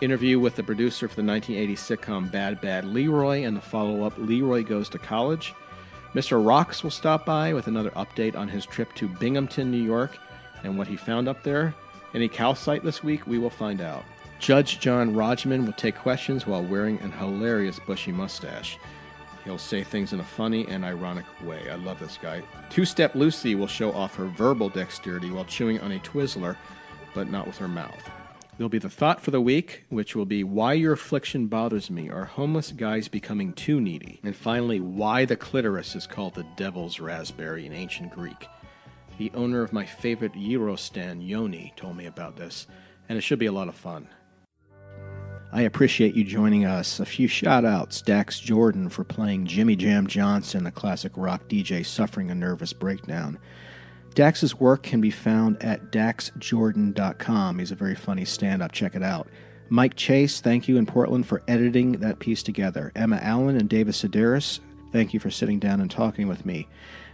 Interview with the producer for the 1980 sitcom Bad Bad Leroy and the follow up Leroy Goes to College. Mr. Rocks will stop by with another update on his trip to Binghamton, New York, and what he found up there. Any calcite this week? We will find out. Judge John Rodgman will take questions while wearing an hilarious bushy mustache. He'll say things in a funny and ironic way. I love this guy. Two Step Lucy will show off her verbal dexterity while chewing on a Twizzler, but not with her mouth. There'll be the thought for the week, which will be why your affliction bothers me. Are homeless guys becoming too needy? And finally, why the clitoris is called the devil's raspberry in ancient Greek. The owner of my favorite Gyro stand, Yoni, told me about this, and it should be a lot of fun. I appreciate you joining us. A few shout outs Dax Jordan for playing Jimmy Jam Johnson, the classic rock DJ suffering a nervous breakdown. Dax's work can be found at daxjordan.com. He's a very funny stand up. Check it out. Mike Chase, thank you in Portland for editing that piece together. Emma Allen and David Sedaris, thank you for sitting down and talking with me.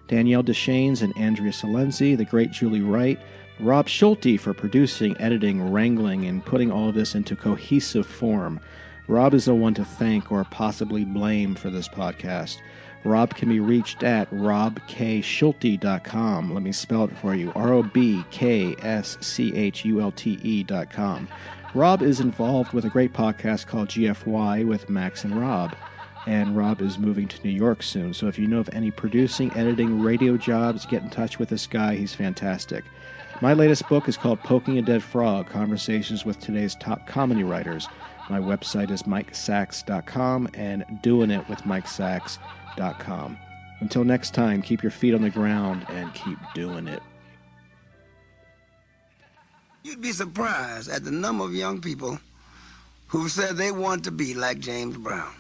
Danielle Deschaines and Andrea Salenzi, the great Julie Wright, Rob Schulte for producing, editing, wrangling, and putting all of this into cohesive form. Rob is the one to thank or possibly blame for this podcast. Rob can be reached at robkschulte.com. Let me spell it for you R O B K S C H U L T E.com. Rob is involved with a great podcast called GFY with Max and Rob. And Rob is moving to New York soon. So if you know of any producing, editing, radio jobs, get in touch with this guy. He's fantastic. My latest book is called Poking a Dead Frog Conversations with Today's Top Comedy Writers. My website is mikesacks.com and Until next time, keep your feet on the ground and keep doing it. You'd be surprised at the number of young people who said they want to be like James Brown.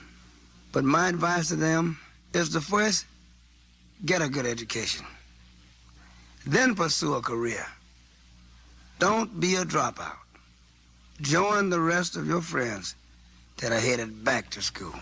But my advice to them is to first get a good education, then pursue a career. Don't be a dropout. Join the rest of your friends that are headed back to school.